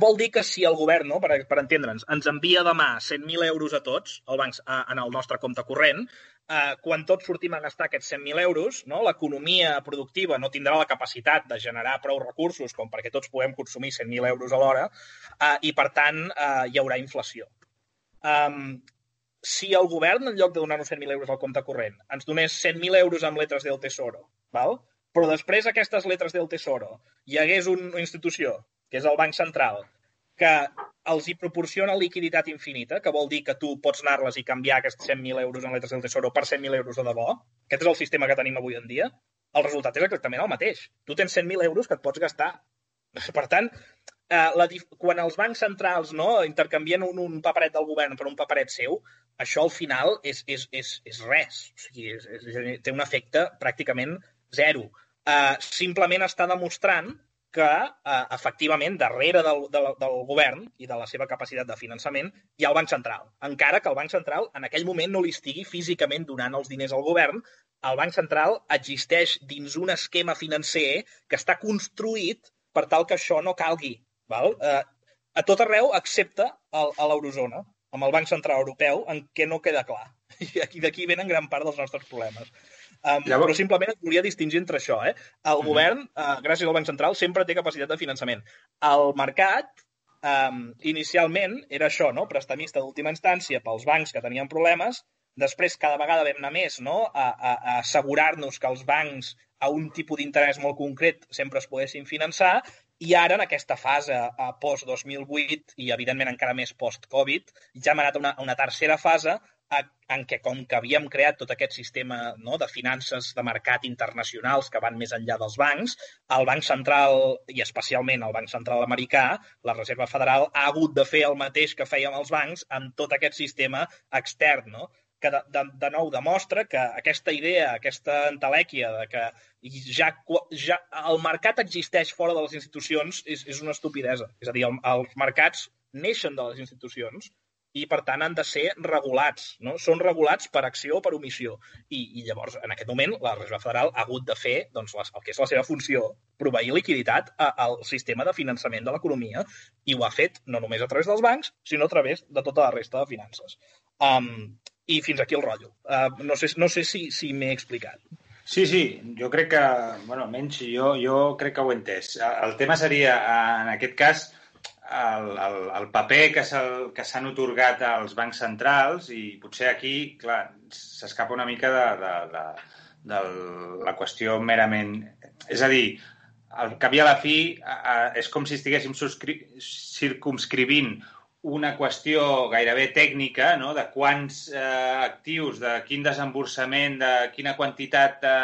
vol dir que si el govern, no, per, per entendre'ns, ens envia demà 100.000 euros a tots, al banc, a, en el nostre compte corrent, eh, quan tots sortim a gastar aquests 100.000 euros, no, l'economia productiva no tindrà la capacitat de generar prou recursos com perquè tots puguem consumir 100.000 euros a l'hora eh, i, per tant, eh, hi haurà inflació. Um, si el govern, en lloc de donar-nos 100.000 euros al compte corrent, ens donés 100.000 euros amb letres del Tesoro, val? però després aquestes letres del Tesoro hi hagués una institució, que és el Banc Central, que els hi proporciona liquiditat infinita, que vol dir que tu pots anar-les i canviar aquests 100.000 euros en letres del Tesoro per 100.000 euros de debò. Aquest és el sistema que tenim avui en dia. El resultat és exactament el mateix. Tu tens 100.000 euros que et pots gastar. Per tant, eh, la, quan els bancs centrals no, intercanvien un, un paperet del govern per un paperet seu, això al final és, és, és, és res. O sigui, és, és, té un efecte pràcticament zero. Eh, simplement està demostrant que eh, efectivament darrere del, del, del govern i de la seva capacitat de finançament hi ha el Banc Central. Encara que el Banc Central en aquell moment no li estigui físicament donant els diners al govern, el Banc Central existeix dins un esquema financer que està construït per tal que això no calgui. Val? Eh, a tot arreu, excepte el, a l'eurozona, amb el Banc Central Europeu, en què no queda clar. I d'aquí venen gran part dels nostres problemes. Um, Llavors... Però simplement et volia distingir entre això. Eh? El mm. govern, uh, gràcies al Banc Central, sempre té capacitat de finançament. El mercat, um, inicialment, era això, no? prestamista d'última instància pels bancs que tenien problemes, després cada vegada vam anar més no? a, a, a assegurar-nos que els bancs a un tipus d'interès molt concret sempre es poguessin finançar i ara, en aquesta fase a post-2008 i, evidentment, encara més post-Covid, ja hem anat a una, a una tercera fase en què, com que havíem creat tot aquest sistema no, de finances de mercat internacionals que van més enllà dels bancs, el Banc Central, i especialment el Banc Central americà, la Reserva Federal, ha hagut de fer el mateix que fèiem els bancs amb tot aquest sistema extern, no? Que de, de, de nou demostra que aquesta idea, aquesta entelèquia de que ja, ja el mercat existeix fora de les institucions és, és una estupidesa. És a dir, el, els mercats neixen de les institucions i, per tant, han de ser regulats. No? Són regulats per acció o per omissió. I, I llavors, en aquest moment, la Reserva Federal ha hagut de fer doncs, les, el que és la seva funció, proveir liquiditat a, al sistema de finançament de l'economia i ho ha fet no només a través dels bancs, sinó a través de tota la resta de finances. Um, I fins aquí el rotllo. Uh, no sé, no sé si, si m'he explicat. Sí, sí, jo crec que, bueno, almenys jo, jo crec que ho he entès. El tema seria, en aquest cas, el, el, el paper que s'han otorgat als bancs centrals i potser aquí, clar, s'escapa una mica de, de, de, de la qüestió merament... És a dir, al cap i a la fi és com si estiguéssim circumscrivint una qüestió gairebé tècnica, no? de quants eh, actius, de quin desemborsament, de quina quantitat de,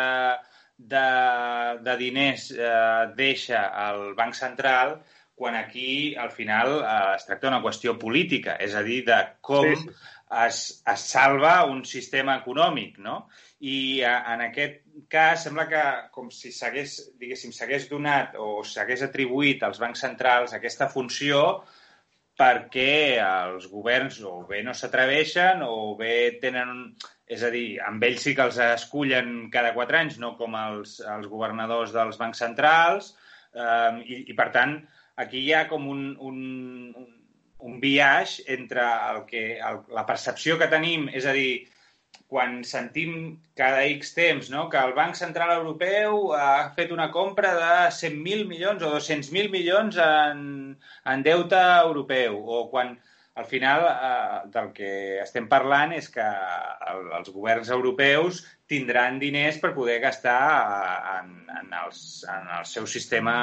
de, de diners eh, deixa el Banc Central, quan aquí, al final, eh, es tracta d'una qüestió política, és a dir, de com sí, sí. Es, es salva un sistema econòmic, no? I a, eh, en aquest cas sembla que com si s'hagués, diguéssim, s'hagués donat o s'hagués atribuït als bancs centrals aquesta funció perquè els governs o bé no s'atreveixen o bé tenen... És a dir, amb ells sí que els escullen cada quatre anys, no com els, els governadors dels bancs centrals, eh, i, i per tant, aquí hi ha com un, un, un biaix entre el que, el, la percepció que tenim, és a dir, quan sentim cada X temps no? que el Banc Central Europeu ha fet una compra de 100.000 milions o 200.000 milions en, en deute europeu, o quan al final eh, del que estem parlant és que el, els governs europeus tindran diners per poder gastar eh, en, en, els, en el seu sistema,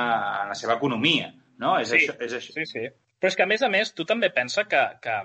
en la seva economia. No? És, sí, això, és això. Sí, sí. Però és que, a més a més, tu també pensa que, que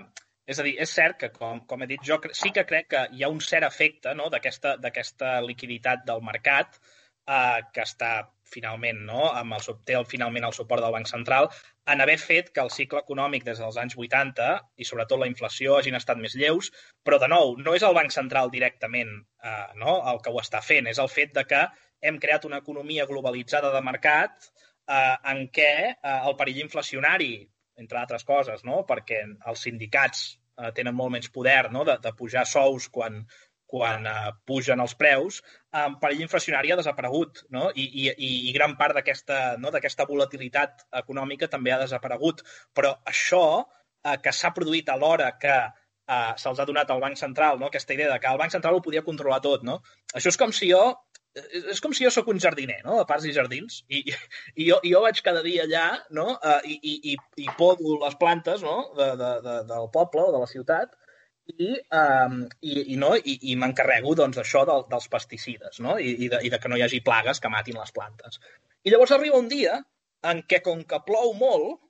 és a dir, és cert que, com, com he dit jo, sí que crec que hi ha un cert efecte no, d'aquesta liquiditat del mercat eh, que està finalment, no, amb el, té el, finalment el suport del Banc Central, en haver fet que el cicle econòmic des dels anys 80 i sobretot la inflació hagin estat més lleus, però de nou, no és el Banc Central directament eh, no, el que ho està fent, és el fet de que hem creat una economia globalitzada de mercat eh, en què eh, el perill inflacionari entre altres coses, no? perquè els sindicats eh, tenen molt menys poder no? de, de pujar sous quan, quan eh, pugen els preus, eh, perill inflacionari ha desaparegut no? I, i, i gran part d'aquesta no? volatilitat econòmica també ha desaparegut. Però això eh, que s'ha produït alhora que eh, se'ls ha donat al Banc Central, no? aquesta idea de que el Banc Central ho podia controlar tot. No? Això és com si jo és com si jo sóc un jardiner, no?, de parcs i jardins, i, i, jo, i jo vaig cada dia allà, no?, uh, i, i, i podo les plantes, no?, de, de, de, del poble o de la ciutat, i, um, i, i, no, i, i m'encarrego doncs, això del, dels pesticides no? I, i, de, i de que no hi hagi plagues que matin les plantes. I llavors arriba un dia en què, com que plou molt,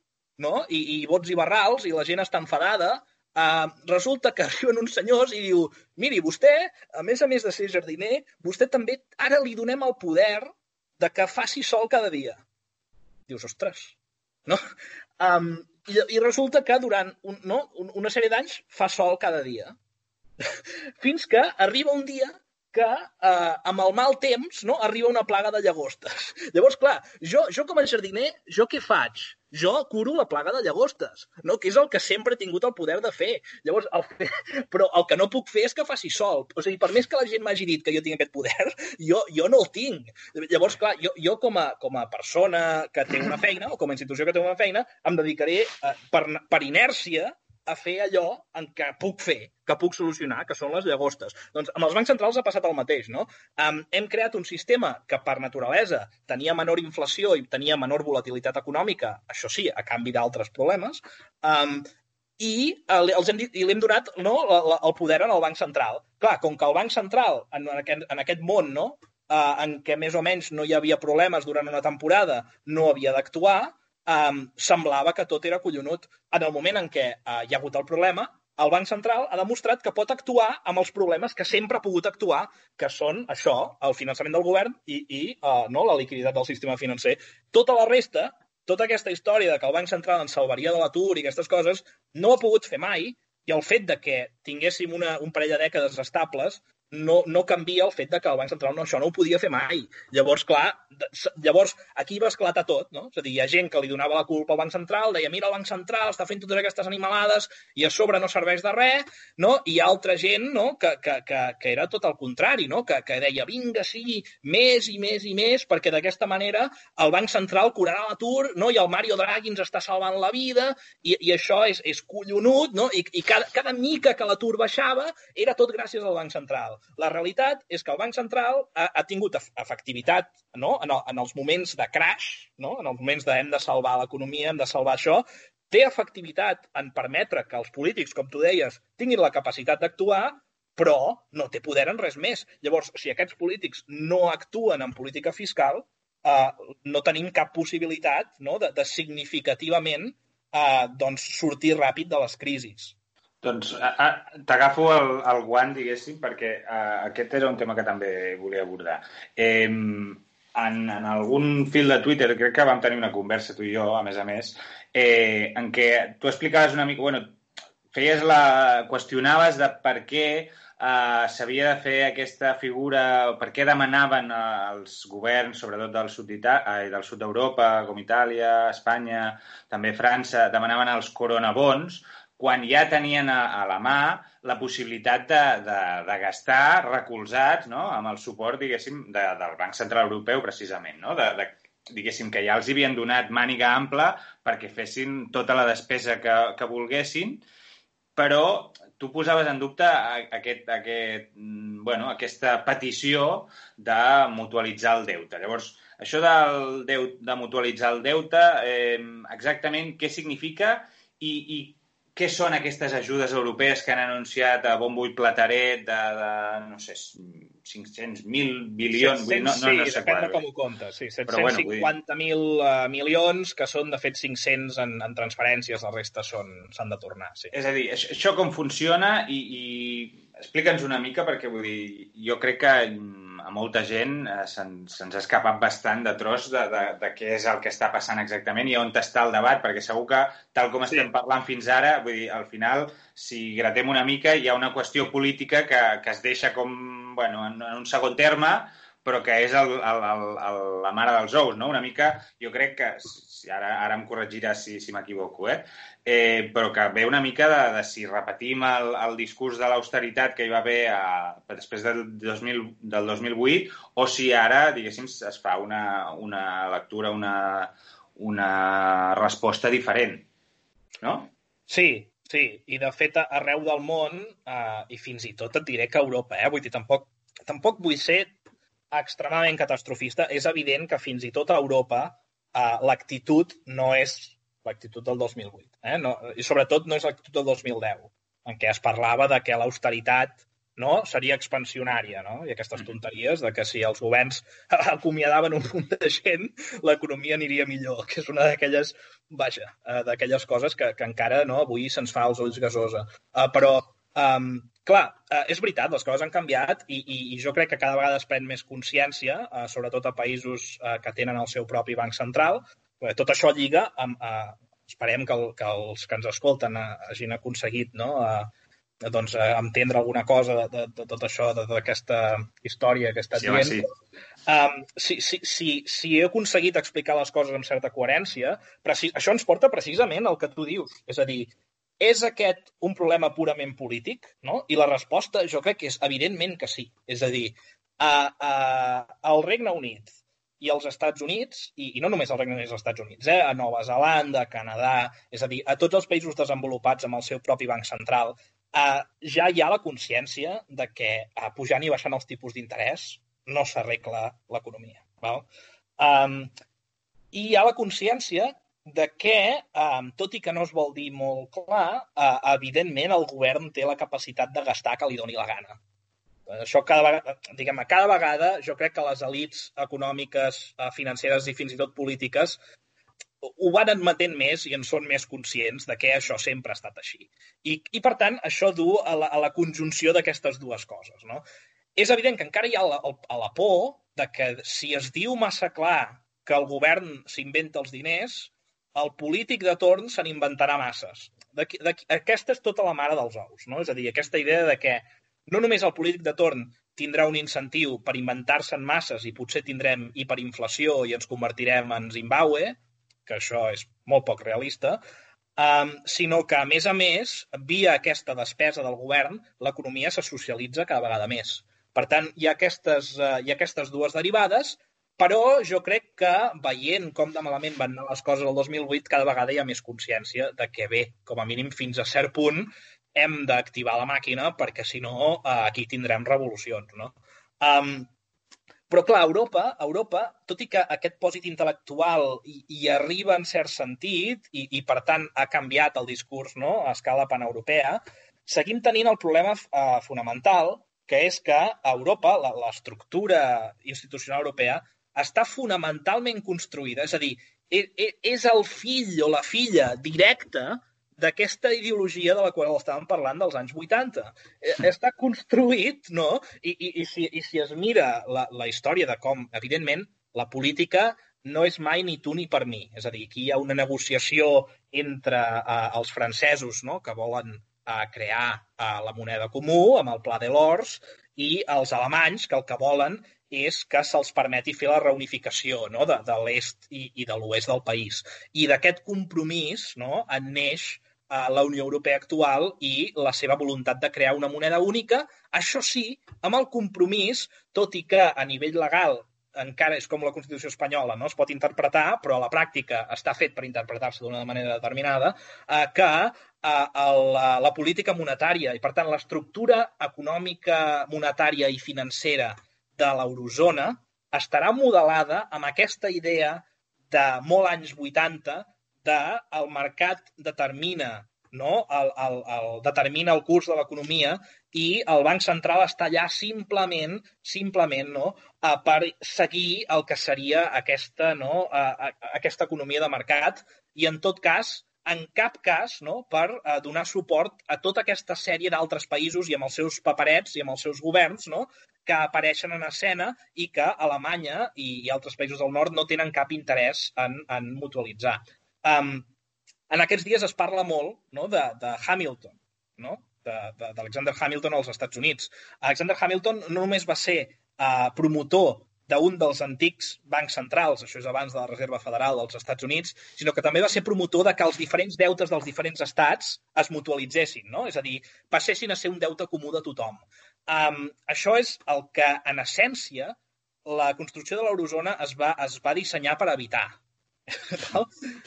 no? I, i bots i barrals, i la gent està enfadada, Uh, resulta que arriben uns senyors i diu miri, vostè, a més a més de ser jardiner, vostè també ara li donem el poder de que faci sol cada dia. Dius, ostres, no? Um, i, I resulta que durant un, no, una sèrie d'anys fa sol cada dia. Fins que arriba un dia que eh, amb el mal temps no, arriba una plaga de llagostes. Llavors, clar, jo, jo com a jardiner, jo què faig? Jo curo la plaga de llagostes, no? que és el que sempre he tingut el poder de fer. Llavors, el fe... Però el que no puc fer és que faci sol. O sigui, per més que la gent m'hagi dit que jo tinc aquest poder, jo, jo no el tinc. Llavors, clar, jo, jo com, a, com a persona que té una feina, o com a institució que té una feina, em dedicaré, eh, per, per inèrcia, a fer allò en què puc fer, que puc solucionar, que són les llagostes. Doncs amb els bancs centrals ha passat el mateix, no? Um, hem creat un sistema que per naturalesa tenia menor inflació i tenia menor volatilitat econòmica, això sí, a canvi d'altres problemes, um, i els hem dit, i l'hem donat no, el poder en el Banc Central. Clar, com que el Banc Central, en, aquest, en aquest món, no, uh, en què més o menys no hi havia problemes durant una temporada, no havia d'actuar, um, semblava que tot era collonut. En el moment en què uh, hi ha hagut el problema, el Banc Central ha demostrat que pot actuar amb els problemes que sempre ha pogut actuar, que són això, el finançament del govern i, i uh, no, la liquiditat del sistema financer. Tota la resta, tota aquesta història de que el Banc Central ens salvaria de l'atur i aquestes coses, no ha pogut fer mai, i el fet de que tinguéssim una, un parell de dècades estables no, no canvia el fet de que el Banc Central no, això no ho podia fer mai. Llavors, clar, llavors aquí va esclatar tot, no? És a dir, hi ha gent que li donava la culpa al Banc Central, deia, mira, el Banc Central està fent totes aquestes animalades i a sobre no serveix de res, no? I hi ha altra gent, no?, que, que, que, que era tot el contrari, no?, que, que deia, vinga, sí, més i més i més, perquè d'aquesta manera el Banc Central curarà l'atur, no?, i el Mario Draghi ens està salvant la vida, i, i això és, és collonut, no?, i, i cada, cada mica que l'atur baixava era tot gràcies al Banc Central. La realitat és que el Banc Central ha, ha tingut efectivitat no? en, el, en els moments de crash, no? en els moments de hem de salvar l'economia, hem de salvar això, té efectivitat en permetre que els polítics, com tu deies, tinguin la capacitat d'actuar, però no té poder en res més. Llavors, si aquests polítics no actuen en política fiscal, eh, no tenim cap possibilitat no? de, de significativament eh, doncs, sortir ràpid de les crisis. Doncs t'agafo el, el guant, diguéssim, perquè uh, aquest era un tema que també volia abordar. Eh, en, en algun fil de Twitter, crec que vam tenir una conversa tu i jo, a més a més, eh, en què tu explicaves una mica, bueno, feies la... qüestionaves de per què uh, s'havia de fer aquesta figura, per què demanaven els governs, sobretot del sud d'Europa, com Itàlia, Espanya, també França, demanaven els coronabons, quan ja tenien a, a la mà la possibilitat de, de, de gastar recolzats no? amb el suport, diguéssim, de, del Banc Central Europeu, precisament, no? de, de, diguéssim, que ja els havien donat màniga ampla perquè fessin tota la despesa que, que volguessin, però tu posaves en dubte aquest, aquest bueno, aquesta petició de mutualitzar el deute. Llavors, això del deute, de mutualitzar el deute, eh, exactament què significa i, i què són aquestes ajudes europees que han anunciat a bombo i plateret de, de no sé, 500.000 bilions? 700, no, no, no sí, sé qual. de com ho comptes. Sí, bueno, 750.000 bueno, uh, milions, que són, de fet, 500 en, en transferències, la resta s'han de tornar. Sí. És a dir, això, això com funciona i, i explica'ns una mica, perquè vull dir, jo crec que a molta gent eh, se'ns se ha escapat bastant de tros de, de, de què és el que està passant exactament i on està el debat, perquè segur que, tal com estem sí. parlant fins ara, vull dir, al final, si gratem una mica, hi ha una qüestió política que, que es deixa com, bueno, en, en un segon terme, però que és el, el, el, el, la mare dels ous, no? Una mica, jo crec que, ara, ara em corregiràs si, si m'equivoco, eh? eh? però que ve una mica de, de si repetim el, el discurs de l'austeritat que hi va haver a, després del, 2000, del 2008 o si ara, diguéssim, es fa una, una lectura, una, una resposta diferent, no? Sí, sí, i de fet arreu del món, eh, i fins i tot et diré que a Europa, eh? vull dir, tampoc, tampoc vull ser extremadament catastrofista, és evident que fins i tot a Europa uh, l'actitud no és l'actitud del 2008. Eh? No, I sobretot no és l'actitud del 2010, en què es parlava de que l'austeritat no? seria expansionària, no? I aquestes tonteries de que si els governs acomiadaven un punt de gent, l'economia aniria millor, que és una d'aquelles, vaja, uh, d'aquelles coses que, que encara no, avui se'ns fa als ulls gasosa. Uh, però Um, clar, uh, és veritat, les coses han canviat i, i, i jo crec que cada vegada es pren més consciència, uh, sobretot a països uh, que tenen el seu propi banc central. Uh, tot això lliga amb... Uh, esperem que, el, que els que ens escolten uh, hagin aconseguit no, uh, doncs, uh, entendre alguna cosa de, de, de tot això, d'aquesta història que estat sí, dient. Sí. Um, si, si, si, si he aconseguit explicar les coses amb certa coherència, precis, això ens porta precisament al que tu dius. És a dir, és aquest un problema purament polític? No? I la resposta jo crec que és evidentment que sí. És a dir, a, a, al Regne Unit i als Estats Units, i, i no només al Regne Unit i als Estats Units, eh, a Nova Zelanda, a Canadà, és a dir, a tots els països desenvolupats amb el seu propi banc central, eh, ja hi ha la consciència de que eh, pujant i baixant els tipus d'interès no s'arregla l'economia. Um, I hi ha la consciència de que, um, tot i que no es vol dir molt clar, uh, evidentment el govern té la capacitat de gastar que li doni la gana. Això cada vegada, diguem cada vegada jo crec que les elites econòmiques, uh, financeres i fins i tot polítiques ho van admetent més i en són més conscients de que això sempre ha estat així. I, i per tant, això du a la, a la conjunció d'aquestes dues coses. No? És evident que encara hi ha la, la por de que si es diu massa clar que el govern s'inventa els diners, el polític de torn se n'inventarà masses. De, de, aquesta és tota la mare dels ous, no? És a dir, aquesta idea de que no només el polític de torn tindrà un incentiu per inventar-se en masses i potser tindrem hiperinflació i ens convertirem en Zimbabue, que això és molt poc realista, um, sinó que, a més a més, via aquesta despesa del govern, l'economia se socialitza cada vegada més. Per tant, hi ha aquestes, uh, hi ha aquestes dues derivades però jo crec que, veient com de malament van anar les coses el 2008, cada vegada hi ha més consciència de que, bé, com a mínim fins a cert punt, hem d'activar la màquina perquè, si no, eh, aquí tindrem revolucions, no? Um, però, clar, Europa, Europa, tot i que aquest pòsit intel·lectual hi, hi arriba en cert sentit i, i, per tant, ha canviat el discurs no, a escala paneuropea, seguim tenint el problema uh, fonamental, que és que Europa, l'estructura institucional europea, està fonamentalment construïda, és a dir, e, e, és el fill o la filla directa d'aquesta ideologia de la qual estàvem parlant dels anys 80. E, està construït, no? I, i, i, si, i si es mira la, la història de com, evidentment, la política no és mai ni tu ni per mi. És a dir, aquí hi ha una negociació entre uh, els francesos no? que volen uh, crear uh, la moneda comú amb el Pla de l'Ors i els alemanys que el que volen és que se'ls permeti fer la reunificació no? de, de l'est i, i de l'oest del país. I d'aquest compromís no? en neix eh, la Unió Europea actual i la seva voluntat de crear una moneda única, això sí, amb el compromís, tot i que a nivell legal encara és com la Constitució espanyola, no? es pot interpretar, però a la pràctica està fet per interpretar-se d'una manera determinada, eh, que eh, el, la política monetària i, per tant, l'estructura econòmica, monetària i financera de l'eurozona estarà modelada amb aquesta idea de molt anys 80 de el mercat determina no? el, el, el, determina el curs de l'economia i el Banc Central està allà simplement simplement no? Uh, per seguir el que seria aquesta, no? Uh, aquesta economia de mercat i, en tot cas, en cap cas no, per uh, donar suport a tota aquesta sèrie d'altres països i amb els seus paperets i amb els seus governs no, que apareixen en escena i que Alemanya i, altres països del nord no tenen cap interès en, en mutualitzar. Um, en aquests dies es parla molt no, de, de Hamilton, no? d'Alexander Hamilton als Estats Units. Alexander Hamilton no només va ser uh, promotor d'un dels antics bancs centrals, això és abans de la Reserva Federal dels Estats Units, sinó que també va ser promotor de que els diferents deutes dels diferents estats es mutualitzessin, no? és a dir, passessin a ser un deute comú de tothom. Um, això és el que, en essència, la construcció de l'eurozona es, va, es va dissenyar per evitar.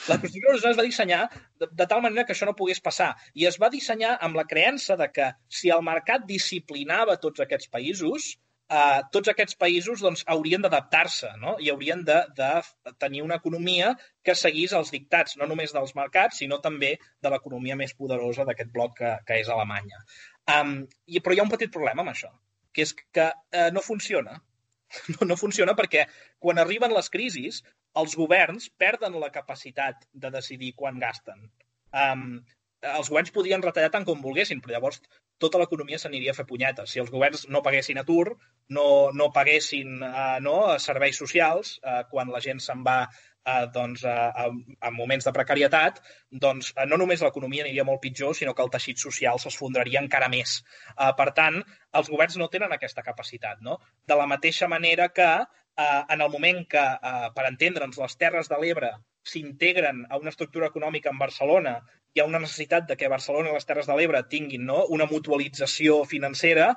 La construcció de es va dissenyar de, de tal manera que això no pogués passar. I es va dissenyar amb la creença de que si el mercat disciplinava tots aquests països, eh, tots aquests països doncs, haurien d'adaptar-se no? i haurien de, de tenir una economia que seguís els dictats no només dels mercats, sinó també de l'economia més poderosa d'aquest bloc que, que és Alemanya. Um, i, però hi ha un petit problema amb això, que és que uh, no funciona. No, no funciona perquè quan arriben les crisis, els governs perden la capacitat de decidir quan gasten. Um, els governs podien retallar tant com volguessin, però llavors tota l'economia s'aniria a fer punyetes. Si els governs no paguessin atur, no, no paguessin uh, no, serveis socials, uh, quan la gent se'n va uh, doncs, uh, en moments de precarietat, doncs uh, no només l'economia aniria molt pitjor, sinó que el teixit social s'esfondraria encara més. Uh, per tant, els governs no tenen aquesta capacitat. No? De la mateixa manera que eh, en el moment que, eh, per entendre'ns, les Terres de l'Ebre s'integren a una estructura econòmica en Barcelona, hi ha una necessitat de que Barcelona i les Terres de l'Ebre tinguin no, una mutualització financera,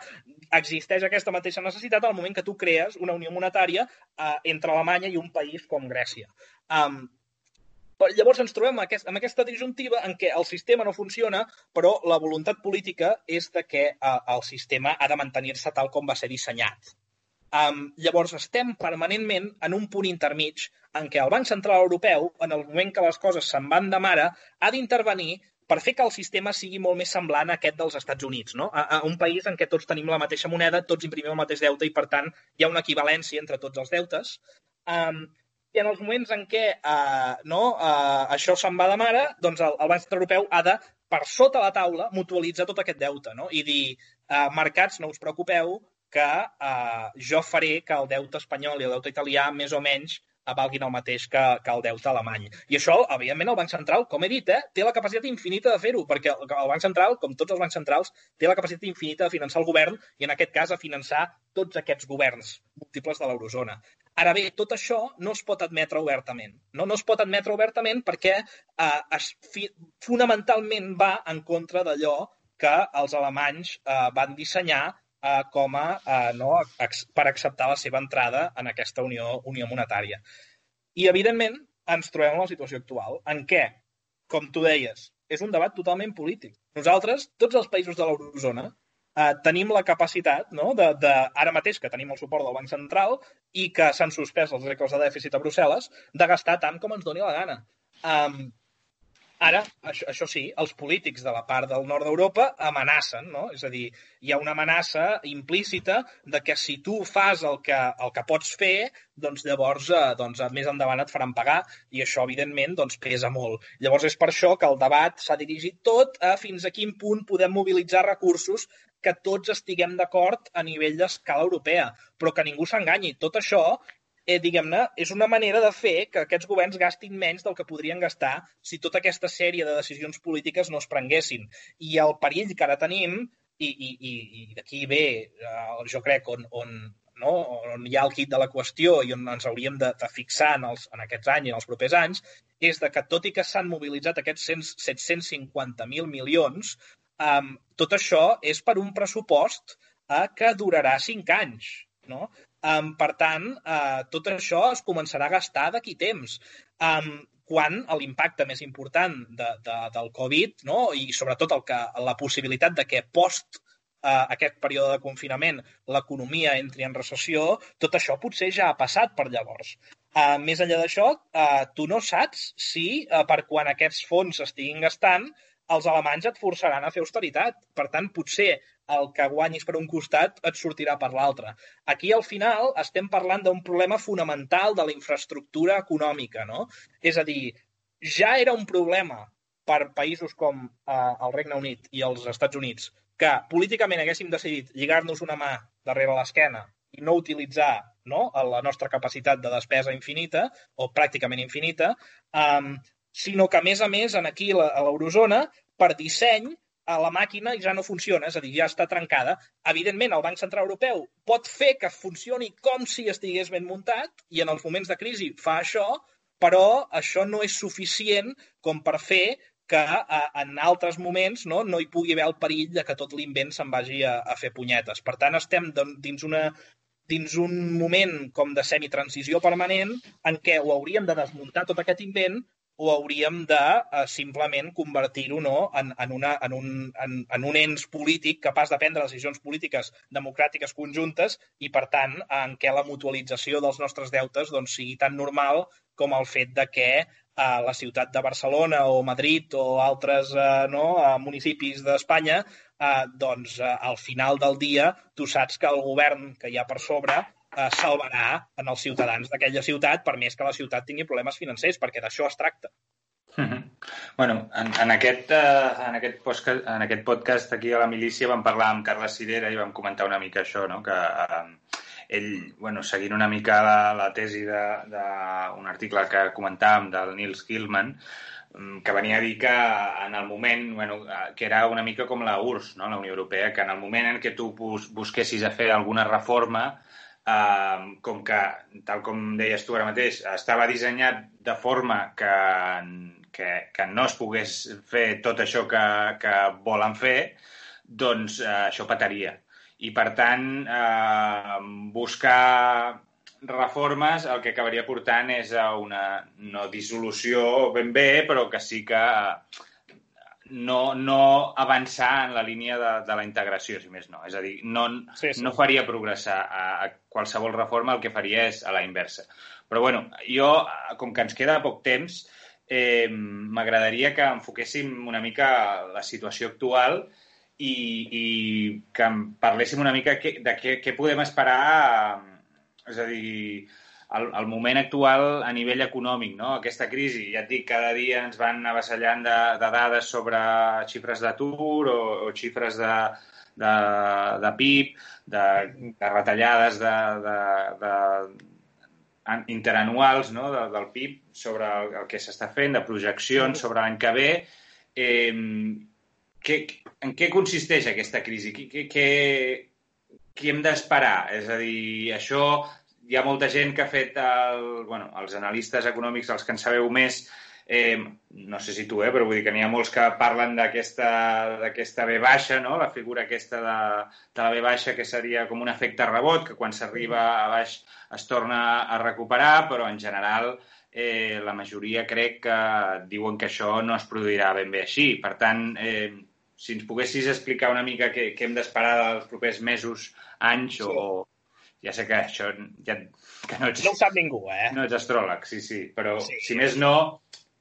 existeix aquesta mateixa necessitat al moment que tu crees una unió monetària eh, entre Alemanya i un país com Grècia. Um, llavors ens trobem amb, aquest, amb aquesta disjuntiva en què el sistema no funciona, però la voluntat política és de que uh, el sistema ha de mantenir-se tal com va ser dissenyat. Um, llavors estem permanentment en un punt intermig en què el Banc Central Europeu, en el moment que les coses se'n van de mare, ha d'intervenir per fer que el sistema sigui molt més semblant a aquest dels Estats Units, no? a, a un país en què tots tenim la mateixa moneda, tots imprimim el mateix deute i, per tant, hi ha una equivalència entre tots els deutes. Um, I en els moments en què uh, no, uh, això se'n va de mare, doncs el, el Banc Central Europeu ha de, per sota la taula, mutualitzar tot aquest deute no? i dir, uh, mercats, no us preocupeu, que eh, jo faré que el deute espanyol i el deute italià més o menys valguin el mateix que, que el deute alemany. I això, evidentment, el Banc Central, com he dit, eh, té la capacitat infinita de fer-ho, perquè el Banc Central, com tots els bancs centrals, té la capacitat infinita de finançar el govern i, en aquest cas, a finançar tots aquests governs múltiples de l'eurozona. Ara bé, tot això no es pot admetre obertament. No, no es pot admetre obertament perquè eh, es, fi, fonamentalment va en contra d'allò que els alemanys eh, van dissenyar eh, com a eh, no, per acceptar la seva entrada en aquesta unió, unió monetària. I, evidentment, ens trobem en la situació actual, en què, com tu deies, és un debat totalment polític. Nosaltres, tots els països de l'eurozona, eh, tenim la capacitat, no, de, de, ara mateix que tenim el suport del Banc Central i que s'han suspès els regles de dèficit a Brussel·les, de gastar tant com ens doni la gana. Um, Ara, això, això sí, els polítics de la part del nord d'Europa amenacen, no? És a dir, hi ha una amenaça implícita de que si tu fas el que, el que pots fer, doncs llavors eh, doncs, més endavant et faran pagar i això, evidentment, doncs, pesa molt. Llavors és per això que el debat s'ha dirigit tot a fins a quin punt podem mobilitzar recursos que tots estiguem d'acord a nivell d'escala europea, però que ningú s'enganyi. Tot això eh, diguem-ne, és una manera de fer que aquests governs gastin menys del que podrien gastar si tota aquesta sèrie de decisions polítiques no es prenguessin. I el perill que ara tenim, i, i, i, i d'aquí ve, eh, jo crec, on, on, no? on hi ha el kit de la qüestió i on ens hauríem de, de fixar en, els, en aquests anys i en els propers anys, és de que tot i que s'han mobilitzat aquests 750.000 milions, um, tot això és per un pressupost uh, que durarà 5 anys. No? Um, per tant, uh, tot això es començarà a gastar d'aquí temps. Um, quan l'impacte més important de, de, del Covid no? i sobretot el que, la possibilitat de que post eh, aquest període de confinament l'economia entri en recessió, tot això potser ja ha passat per llavors. Eh, més enllà d'això, eh, tu no saps si eh, per quan aquests fons estiguin gastant els alemanys et forçaran a fer austeritat. Per tant, potser el que guanyis per un costat et sortirà per l'altre. Aquí, al final, estem parlant d'un problema fonamental de la infraestructura econòmica, no? És a dir, ja era un problema per països com eh, el Regne Unit i els Estats Units que políticament haguéssim decidit lligar-nos una mà darrere l'esquena i no utilitzar no, la nostra capacitat de despesa infinita, o pràcticament infinita, um, sinó que, a més a més, en aquí, a l'eurozona, per disseny, a la màquina ja no funciona, és a dir, ja està trencada. Evidentment, el Banc Central Europeu pot fer que funcioni com si estigués ben muntat i en els moments de crisi fa això, però això no és suficient com per fer que a, en altres moments no, no hi pugui haver el perill de que tot l'invent se'n vagi a, a fer punyetes. Per tant, estem dins una dins un moment com de semitransició permanent en què ho hauríem de desmuntar tot aquest invent o hauríem de uh, simplement convertir-ho no, en, en, una, en, un, en, en un ens polític capaç de prendre decisions polítiques democràtiques conjuntes i, per tant, en què la mutualització dels nostres deutes doncs, sigui tan normal com el fet de que uh, la ciutat de Barcelona o Madrid o altres uh, no, uh, municipis d'Espanya uh, doncs, uh, al final del dia tu saps que el govern que hi ha per sobre eh, salvarà en els ciutadans d'aquella ciutat, per més que la ciutat tingui problemes financers, perquè d'això es tracta. -hmm. bueno, en, en, aquest, uh, en, aquest podcast, en aquest podcast aquí a la milícia vam parlar amb Carles Cirera i vam comentar una mica això, no? que uh, ell, bueno, seguint una mica la, la tesi d'un article que comentàvem del Nils Gilman, mm, que venia a dir que en el moment, bueno, que era una mica com la URSS, no? la Unió Europea, que en el moment en què tu bus busquessis a fer alguna reforma, Uh, com que, tal com deies tu ara mateix, estava dissenyat de forma que, que, que no es pogués fer tot això que, que volen fer, doncs uh, això petaria. I, per tant, uh, buscar reformes el que acabaria portant és a una no dissolució ben bé, però que sí que uh, no, no avançar en la línia de, de la integració, si més no. És a dir, no, sí, sí. no faria progressar a, a qualsevol reforma, el que faria és a la inversa. Però, bueno, jo, com que ens queda poc temps, eh, m'agradaria que enfoquéssim una mica la situació actual i, i que parléssim una mica que, de què, què podem esperar, és a dir, el, el moment actual a nivell econòmic, no? Aquesta crisi, ja et dic, cada dia ens van avassallant de, de dades sobre xifres d'atur o, o xifres de, de, de PIB, de, de retallades de, de, de interanuals no? de, del PIB sobre el, el que s'està fent, de projeccions sobre l'any que ve. Eh, què, en què consisteix aquesta crisi? Què, què, què hem d'esperar? És a dir, això hi ha molta gent que ha fet, el, bueno, els analistes econòmics, els que en sabeu més, eh, no sé si tu, eh, però vull dir que n'hi ha molts que parlen d'aquesta B baixa, no? la figura aquesta de, de la B baixa que seria com un efecte rebot, que quan s'arriba a baix es torna a recuperar, però en general eh, la majoria crec que diuen que això no es produirà ben bé així. Per tant, eh, si ens poguessis explicar una mica què, què hem d'esperar dels propers mesos, anys sí. o, ja sé que això ja, que no ets... No ho sap ningú, eh? No ets astròleg, sí, sí, però sí. si més no,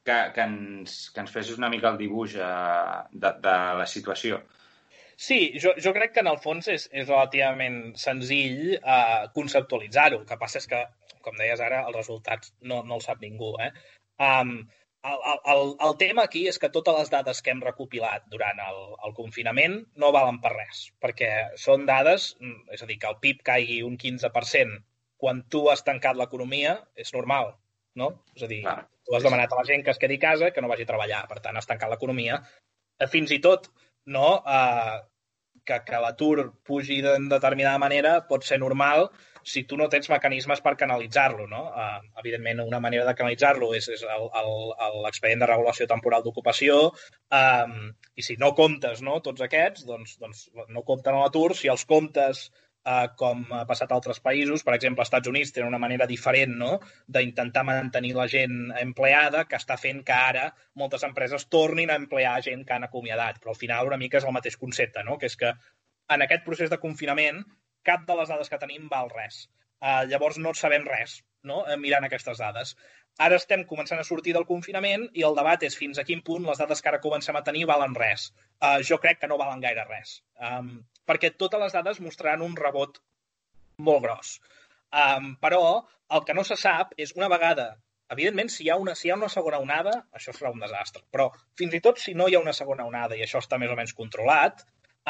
que, que, ens, que ens fessis una mica el dibuix eh, de, de la situació. Sí, jo, jo crec que en el fons és, és relativament senzill eh, conceptualitzar-ho. El que passa és que, com deies ara, els resultats no, no el sap ningú. Eh? Um, el, el, el tema aquí és que totes les dades que hem recopilat durant el, el confinament no valen per res, perquè són dades, és a dir, que el PIB caigui un 15% quan tu has tancat l'economia és normal, no? És a dir, ah, tu has demanat a la gent que es quedi a casa que no vagi a treballar, per tant, has tancat l'economia. Eh, fins i tot, no?, eh, que, que l'atur pugi de determinada manera pot ser normal si tu no tens mecanismes per canalitzar-lo, no? Uh, evidentment, una manera de canalitzar-lo és, és l'expedient de regulació temporal d'ocupació um, i si no comptes no, tots aquests, doncs, doncs no compten a l'atur. Si els comptes uh, com ha passat a altres països. Per exemple, als Estats Units tenen una manera diferent no? d'intentar mantenir la gent empleada que està fent que ara moltes empreses tornin a emplear gent que han acomiadat. Però al final una mica és el mateix concepte, no? que és que en aquest procés de confinament cap de les dades que tenim val res. Uh, llavors no sabem res no? mirant aquestes dades. Ara estem començant a sortir del confinament i el debat és fins a quin punt les dades que ara comencem a tenir valen res. Uh, jo crec que no valen gaire res, um, perquè totes les dades mostraran un rebot molt gros. Um, però el que no se sap és una vegada Evidentment, si hi, ha una, si hi ha una segona onada, això serà un desastre. Però fins i tot si no hi ha una segona onada i això està més o menys controlat,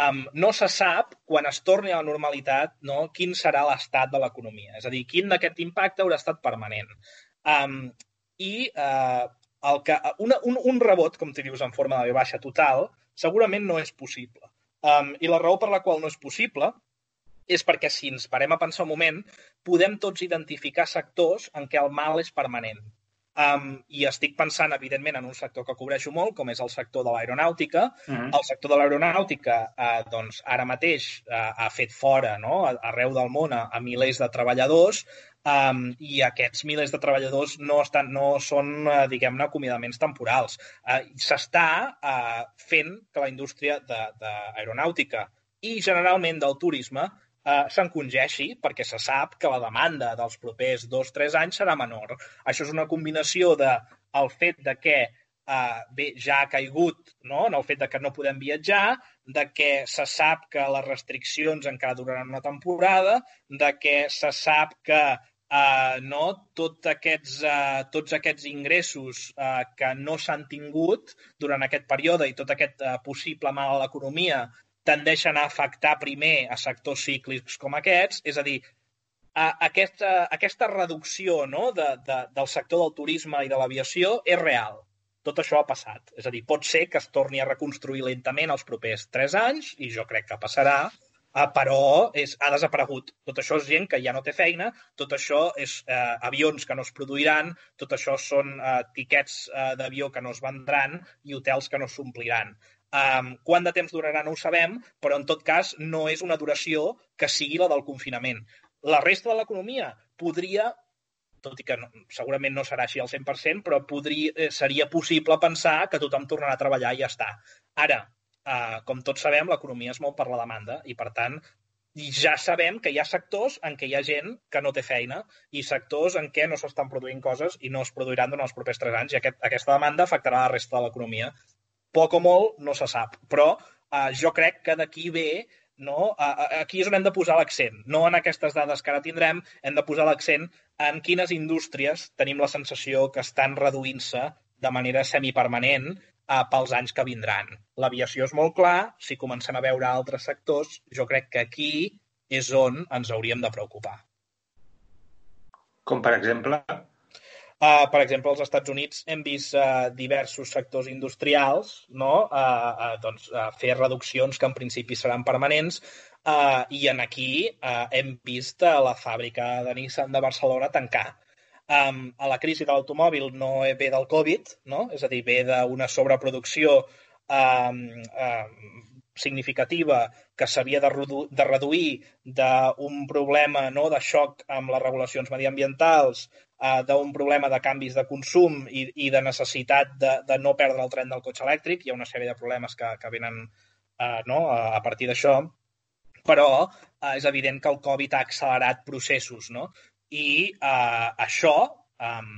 um, no se sap, quan es torni a la normalitat, no, quin serà l'estat de l'economia. És a dir, quin d'aquest impacte haurà estat permanent. Um, I uh, el que, una, un, un rebot, com tu dius, en forma de baixa total, segurament no és possible. Um, I la raó per la qual no és possible és perquè si ens parem a pensar un moment, podem tots identificar sectors en què el mal és permanent. Um, I estic pensant, evidentment, en un sector que cobreixo molt, com és el sector de l'aeronàutica. Uh -huh. El sector de l'aeronàutica, uh, doncs, ara mateix uh, ha fet fora, no?, arreu del món, a, a milers de treballadors, um, i aquests milers de treballadors no, estan, no són, uh, diguem-ne, acomiadaments temporals. Uh, S'està uh, fent que la indústria d'aeronàutica i generalment del turisme uh, s'encongeixi perquè se sap que la demanda dels propers dos o tres anys serà menor. Això és una combinació de el fet de que uh, bé, ja ha caigut no? en el fet de que no podem viatjar, de que se sap que les restriccions encara duraran una temporada, de que se sap que uh, no, tot aquests, uh, tots aquests ingressos uh, que no s'han tingut durant aquest període i tot aquest uh, possible mal a l'economia tendeixen a afectar primer a sectors cíclics com aquests, és a dir, uh, aquesta, aquesta reducció no, de, de, del sector del turisme i de l'aviació és real. Tot això ha passat. És a dir, pot ser que es torni a reconstruir lentament els propers tres anys, i jo crec que passarà, Uh, però és, ha desaparegut. Tot això és gent que ja no té feina, tot això és uh, avions que no es produiran, tot això són uh, tiquets uh, d'avió que no es vendran i hotels que no s'ompliran. Um, quant de temps durarà no ho sabem, però en tot cas no és una duració que sigui la del confinament. La resta de l'economia podria tot i que no, segurament no serà així al 100%, però podria, eh, seria possible pensar que tothom tornarà a treballar i ja està. Ara, eh, com tots sabem, l'economia es mou per la demanda i, per tant, ja sabem que hi ha sectors en què hi ha gent que no té feina i sectors en què no s'estan produint coses i no es produiran durant els propers tres anys i aquest, aquesta demanda afectarà la resta de l'economia. Poc o molt no se sap, però eh, jo crec que d'aquí ve no? Aquí és on hem de posar l'accent, no en aquestes dades que ara tindrem, hem de posar l'accent en quines indústries tenim la sensació que estan reduint-se de manera semipermanent eh, pels anys que vindran. L'aviació és molt clar, si comencem a veure altres sectors, jo crec que aquí és on ens hauríem de preocupar. Com per exemple? Uh, per exemple, als Estats Units hem vist uh, diversos sectors industrials no? uh, uh, doncs, uh, fer reduccions que en principi seran permanents uh, i en aquí uh, hem vist uh, la fàbrica de Nissan de Barcelona tancar um, a la crisi de l'automòbil no ve del Covid, no? és a dir, ve d'una sobreproducció um, um, significativa que s'havia de, redu de reduir d'un problema no, de xoc amb les regulacions mediambientals, uh, d'un problema de canvis de consum i, i de necessitat de, de no perdre el tren del cotxe elèctric. Hi ha una sèrie de problemes que, que venen uh, no, a, partir d'això, però uh, és evident que el Covid ha accelerat processos, no? i eh, això um,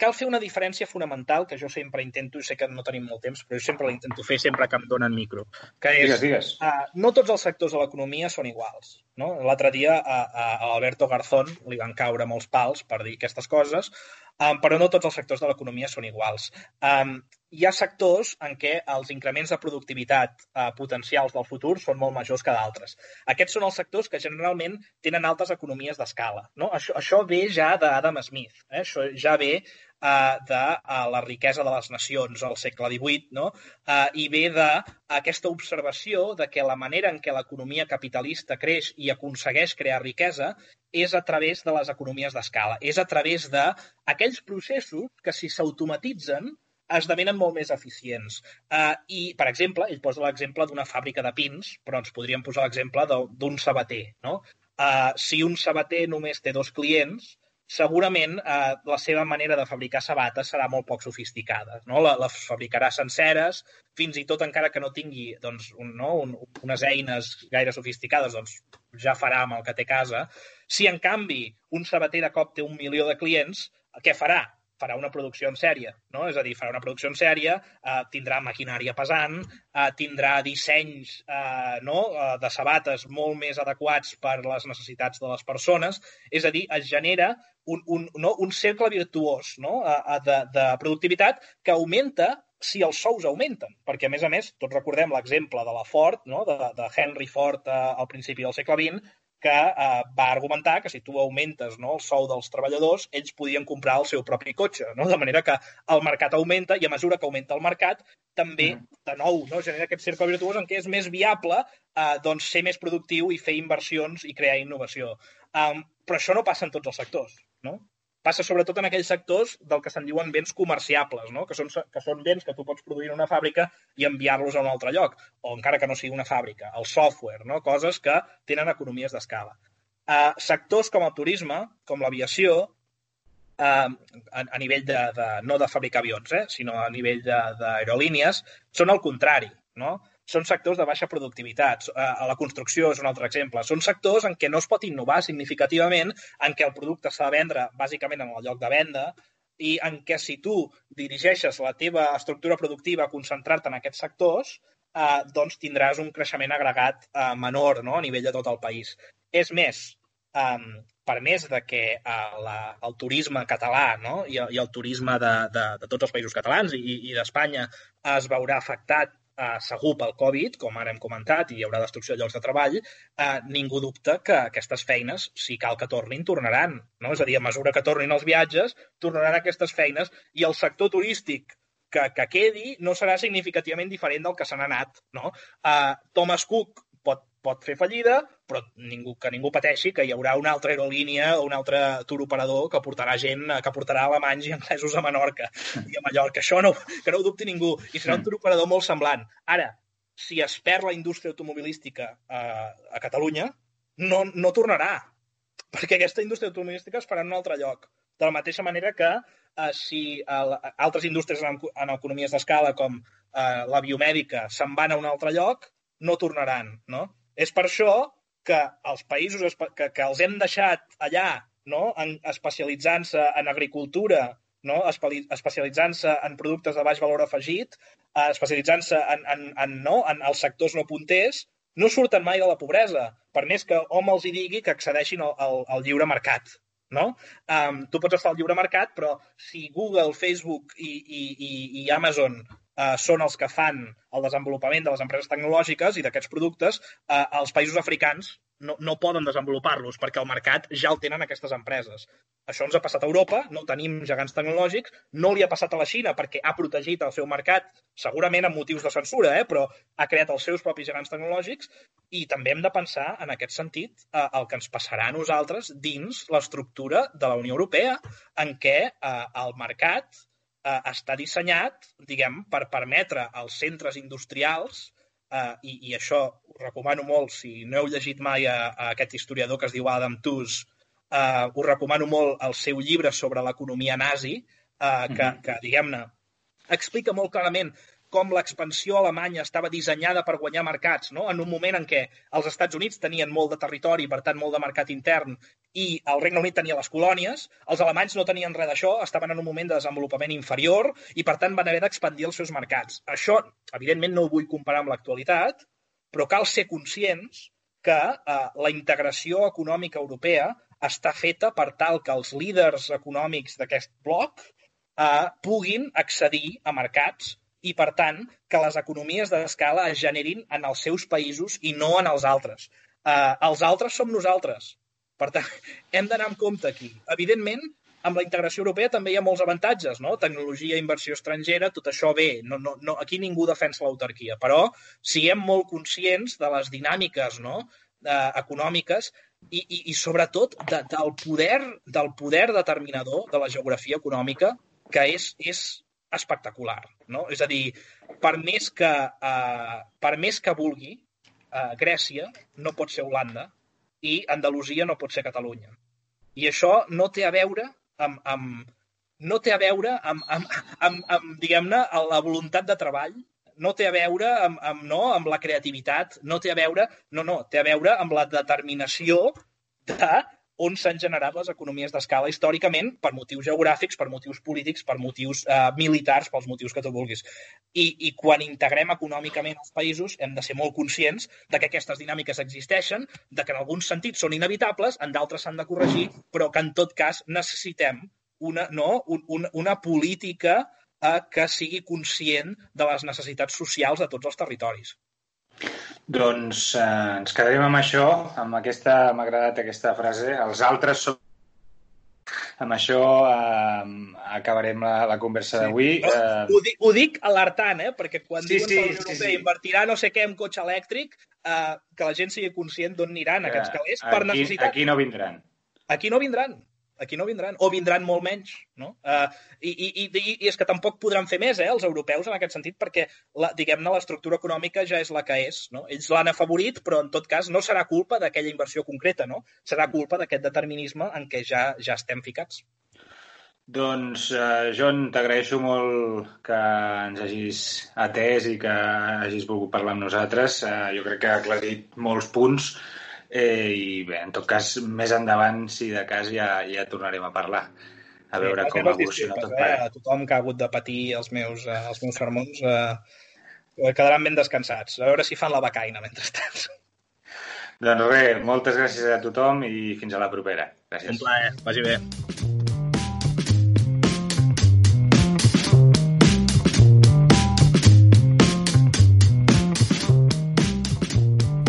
cal fer una diferència fonamental que jo sempre intento, i sé que no tenim molt temps, però jo sempre la intento fer sempre que em donen micro, que és, digues, digues. Uh, no tots els sectors de l'economia són iguals. No? L'altre dia a, a, a Alberto Garzón li van caure molts pals per dir aquestes coses, um, però no tots els sectors de l'economia són iguals. Um, hi ha sectors en què els increments de productivitat eh, potencials del futur són molt majors que d'altres. Aquests són els sectors que generalment tenen altes economies d'escala. No? Això, això ve ja d'Adam Smith, eh? això ja ve eh, de eh, la riquesa de les nacions al segle XVIII no? eh, i ve d'aquesta observació de que la manera en què l'economia capitalista creix i aconsegueix crear riquesa és a través de les economies d'escala, és a través d'aquells processos que si s'automatitzen esdevenen molt més eficients. Uh, I, per exemple, ell posa l'exemple d'una fàbrica de pins, però ens podríem posar l'exemple d'un sabater. No? Uh, si un sabater només té dos clients, segurament eh, la seva manera de fabricar sabates serà molt poc sofisticada. No? La, les fabricarà senceres, fins i tot encara que no tingui doncs, un, no? un, unes eines gaire sofisticades, doncs ja farà amb el que té casa. Si, en canvi, un sabater de cop té un milió de clients, què farà? Farà una producció en sèrie, no? És a dir, farà una producció en sèrie, eh, tindrà maquinària pesant, eh, tindrà dissenys eh, no? eh, de sabates molt més adequats per les necessitats de les persones, és a dir, es genera un, un, no? un cercle virtuós no? eh, de, de productivitat que augmenta si els sous augmenten, perquè, a més a més, tots recordem l'exemple de la Ford, no? de, de Henry Ford eh, al principi del segle XX, que eh, va argumentar que si tu augmentes no, el sou dels treballadors, ells podien comprar el seu propi cotxe, no? de manera que el mercat augmenta i a mesura que augmenta el mercat també, mm. de nou, no, genera aquest cercle virtuós en què és més viable eh, doncs, ser més productiu i fer inversions i crear innovació. Um, però això no passa en tots els sectors. No? Passa sobretot en aquells sectors del que se'n diuen béns comerciables, no? que, són, que són béns que tu pots produir en una fàbrica i enviar-los a un altre lloc, o encara que no sigui una fàbrica, el software, no? coses que tenen economies d'escala. Uh, sectors com el turisme, com l'aviació, uh, a, a nivell de, de, no de fabricar avions, eh, sinó a nivell d'aerolínies, són el contrari. No? Són sectors de baixa productivitat. A eh, la construcció és un altre exemple. Són sectors en què no es pot innovar significativament, en què el producte s'ha de vendre bàsicament en el lloc de venda i en què si tu dirigeixes la teva estructura productiva a concentrar-te en aquests sectors, eh, doncs tindràs un creixement agregat eh, menor no? a nivell de tot el país. És més, eh, per més de que eh, la, el turisme català no? I, i el turisme de, de, de tots els països catalans i, i d'Espanya es veurà afectat eh, segur pel Covid, com ara hem comentat, i hi haurà destrucció de llocs de treball, eh, ningú dubta que aquestes feines, si cal que tornin, tornaran. No? És a dir, a mesura que tornin els viatges, tornaran aquestes feines i el sector turístic que, que quedi no serà significativament diferent del que se n'ha anat. No? Uh, Thomas Cook pot, pot fer fallida, però ningú, que ningú pateixi que hi haurà una altra aerolínia o un altre tour operador que portarà gent, que portarà alemanys i anglesos a Menorca i a Mallorca. Això no, que no ho dubti ningú. I serà un tour operador molt semblant. Ara, si es perd la indústria automobilística a, a Catalunya, no, no tornarà, perquè aquesta indústria automobilística es farà en un altre lloc. De la mateixa manera que eh, si eh, altres indústries en, en economies d'escala com eh, la biomèdica se'n van a un altre lloc, no tornaran, no? És per això que els països que, que els hem deixat allà, no? En, especialitzant-se en agricultura, no? especialitzant-se en productes de baix valor afegit, eh, especialitzant-se en, en, en, no? en els sectors no punters, no surten mai de la pobresa, per més que hom els hi digui que accedeixin al, al, al lliure mercat. No? Um, tu pots estar al lliure mercat, però si Google, Facebook i, i, i, i Amazon eh, són els que fan el desenvolupament de les empreses tecnològiques i d'aquests productes, eh, els països africans no, no poden desenvolupar-los perquè el mercat ja el tenen aquestes empreses. Això ens ha passat a Europa, no tenim gegants tecnològics, no li ha passat a la Xina perquè ha protegit el seu mercat, segurament amb motius de censura, eh, però ha creat els seus propis gegants tecnològics i també hem de pensar, en aquest sentit, eh, el que ens passarà a nosaltres dins l'estructura de la Unió Europea, en què eh, el mercat eh, està dissenyat, diguem, per permetre als centres industrials, eh, i, i això ho recomano molt, si no heu llegit mai a, a aquest historiador que es diu Adam Tooze, eh, us recomano molt el seu llibre sobre l'economia nazi, eh, que, mm -hmm. que diguem-ne, explica molt clarament com l'expansió alemanya estava dissenyada per guanyar mercats, no? en un moment en què els Estats Units tenien molt de territori, per tant molt de mercat intern, i el Regne Unit tenia les colònies, els alemanys no tenien res d'això, estaven en un moment de desenvolupament inferior i per tant van haver d'expandir els seus mercats. Això, evidentment, no ho vull comparar amb l'actualitat, però cal ser conscients que eh, la integració econòmica europea està feta per tal que els líders econòmics d'aquest bloc eh, puguin accedir a mercats i, per tant, que les economies d'escala es generin en els seus països i no en els altres. Uh, els altres som nosaltres. Per tant, hem d'anar amb compte aquí. Evidentment, amb la integració europea també hi ha molts avantatges, no? Tecnologia, inversió estrangera, tot això bé. No, no, no, aquí ningú defensa l'autarquia, però siguem molt conscients de les dinàmiques no? eh, econòmiques i, i, i sobretot de, del, poder, del poder determinador de la geografia econòmica, que és, és espectacular. No? És a dir, per més que, uh, per més que vulgui, uh, Grècia no pot ser Holanda i Andalusia no pot ser Catalunya. I això no té a veure amb, amb, no té a veure amb, amb, amb, amb diguem-ne, la voluntat de treball, no té a veure amb, amb, no, amb la creativitat, no té a veure, no, no, té a veure amb la determinació de on s'han generat les economies d'escala històricament per motius geogràfics, per motius polítics, per motius eh, militars, pels motius que tu vulguis. I, I quan integrem econòmicament els països hem de ser molt conscients de que aquestes dinàmiques existeixen, de que en alguns sentits són inevitables, en d'altres s'han de corregir, però que en tot cas necessitem una, no, un, un, una política eh, que sigui conscient de les necessitats socials de tots els territoris. Doncs eh, ens quedarem amb això, amb aquesta, m'ha agradat aquesta frase, els altres són amb això eh, acabarem la, la conversa sí. d'avui. Eh... Ho, dic, ho dic alertant, eh? perquè quan sí, diuen sí, que la Unió Europea sí, sí. invertirà no sé què en cotxe elèctric, eh, que la gent sigui conscient d'on aniran eh, aquests calés per aquí, necessitat. Aquí no vindran. Aquí no vindran aquí no vindran, o vindran molt menys, no? Uh, i, i, i, I és que tampoc podran fer més, eh, els europeus, en aquest sentit, perquè, diguem-ne, l'estructura econòmica ja és la que és, no? Ells l'han afavorit, però, en tot cas, no serà culpa d'aquella inversió concreta, no? Serà culpa d'aquest determinisme en què ja, ja estem ficats. Doncs, eh, John, t'agraeixo molt que ens hagis atès i que hagis volgut parlar amb nosaltres. Eh, jo crec que ha aclarit molts punts Eh, I bé, en tot cas, més endavant, si de cas, ja, ja tornarem a parlar. A veure sí, com evoluciona tot eh? A tothom que ha hagut de patir els meus, eh, els meus sermons eh, quedaran ben descansats. A veure si fan la becaina mentrestant. Doncs res, moltes gràcies a tothom i fins a la propera. Gràcies. Un plaer. Vagi bé.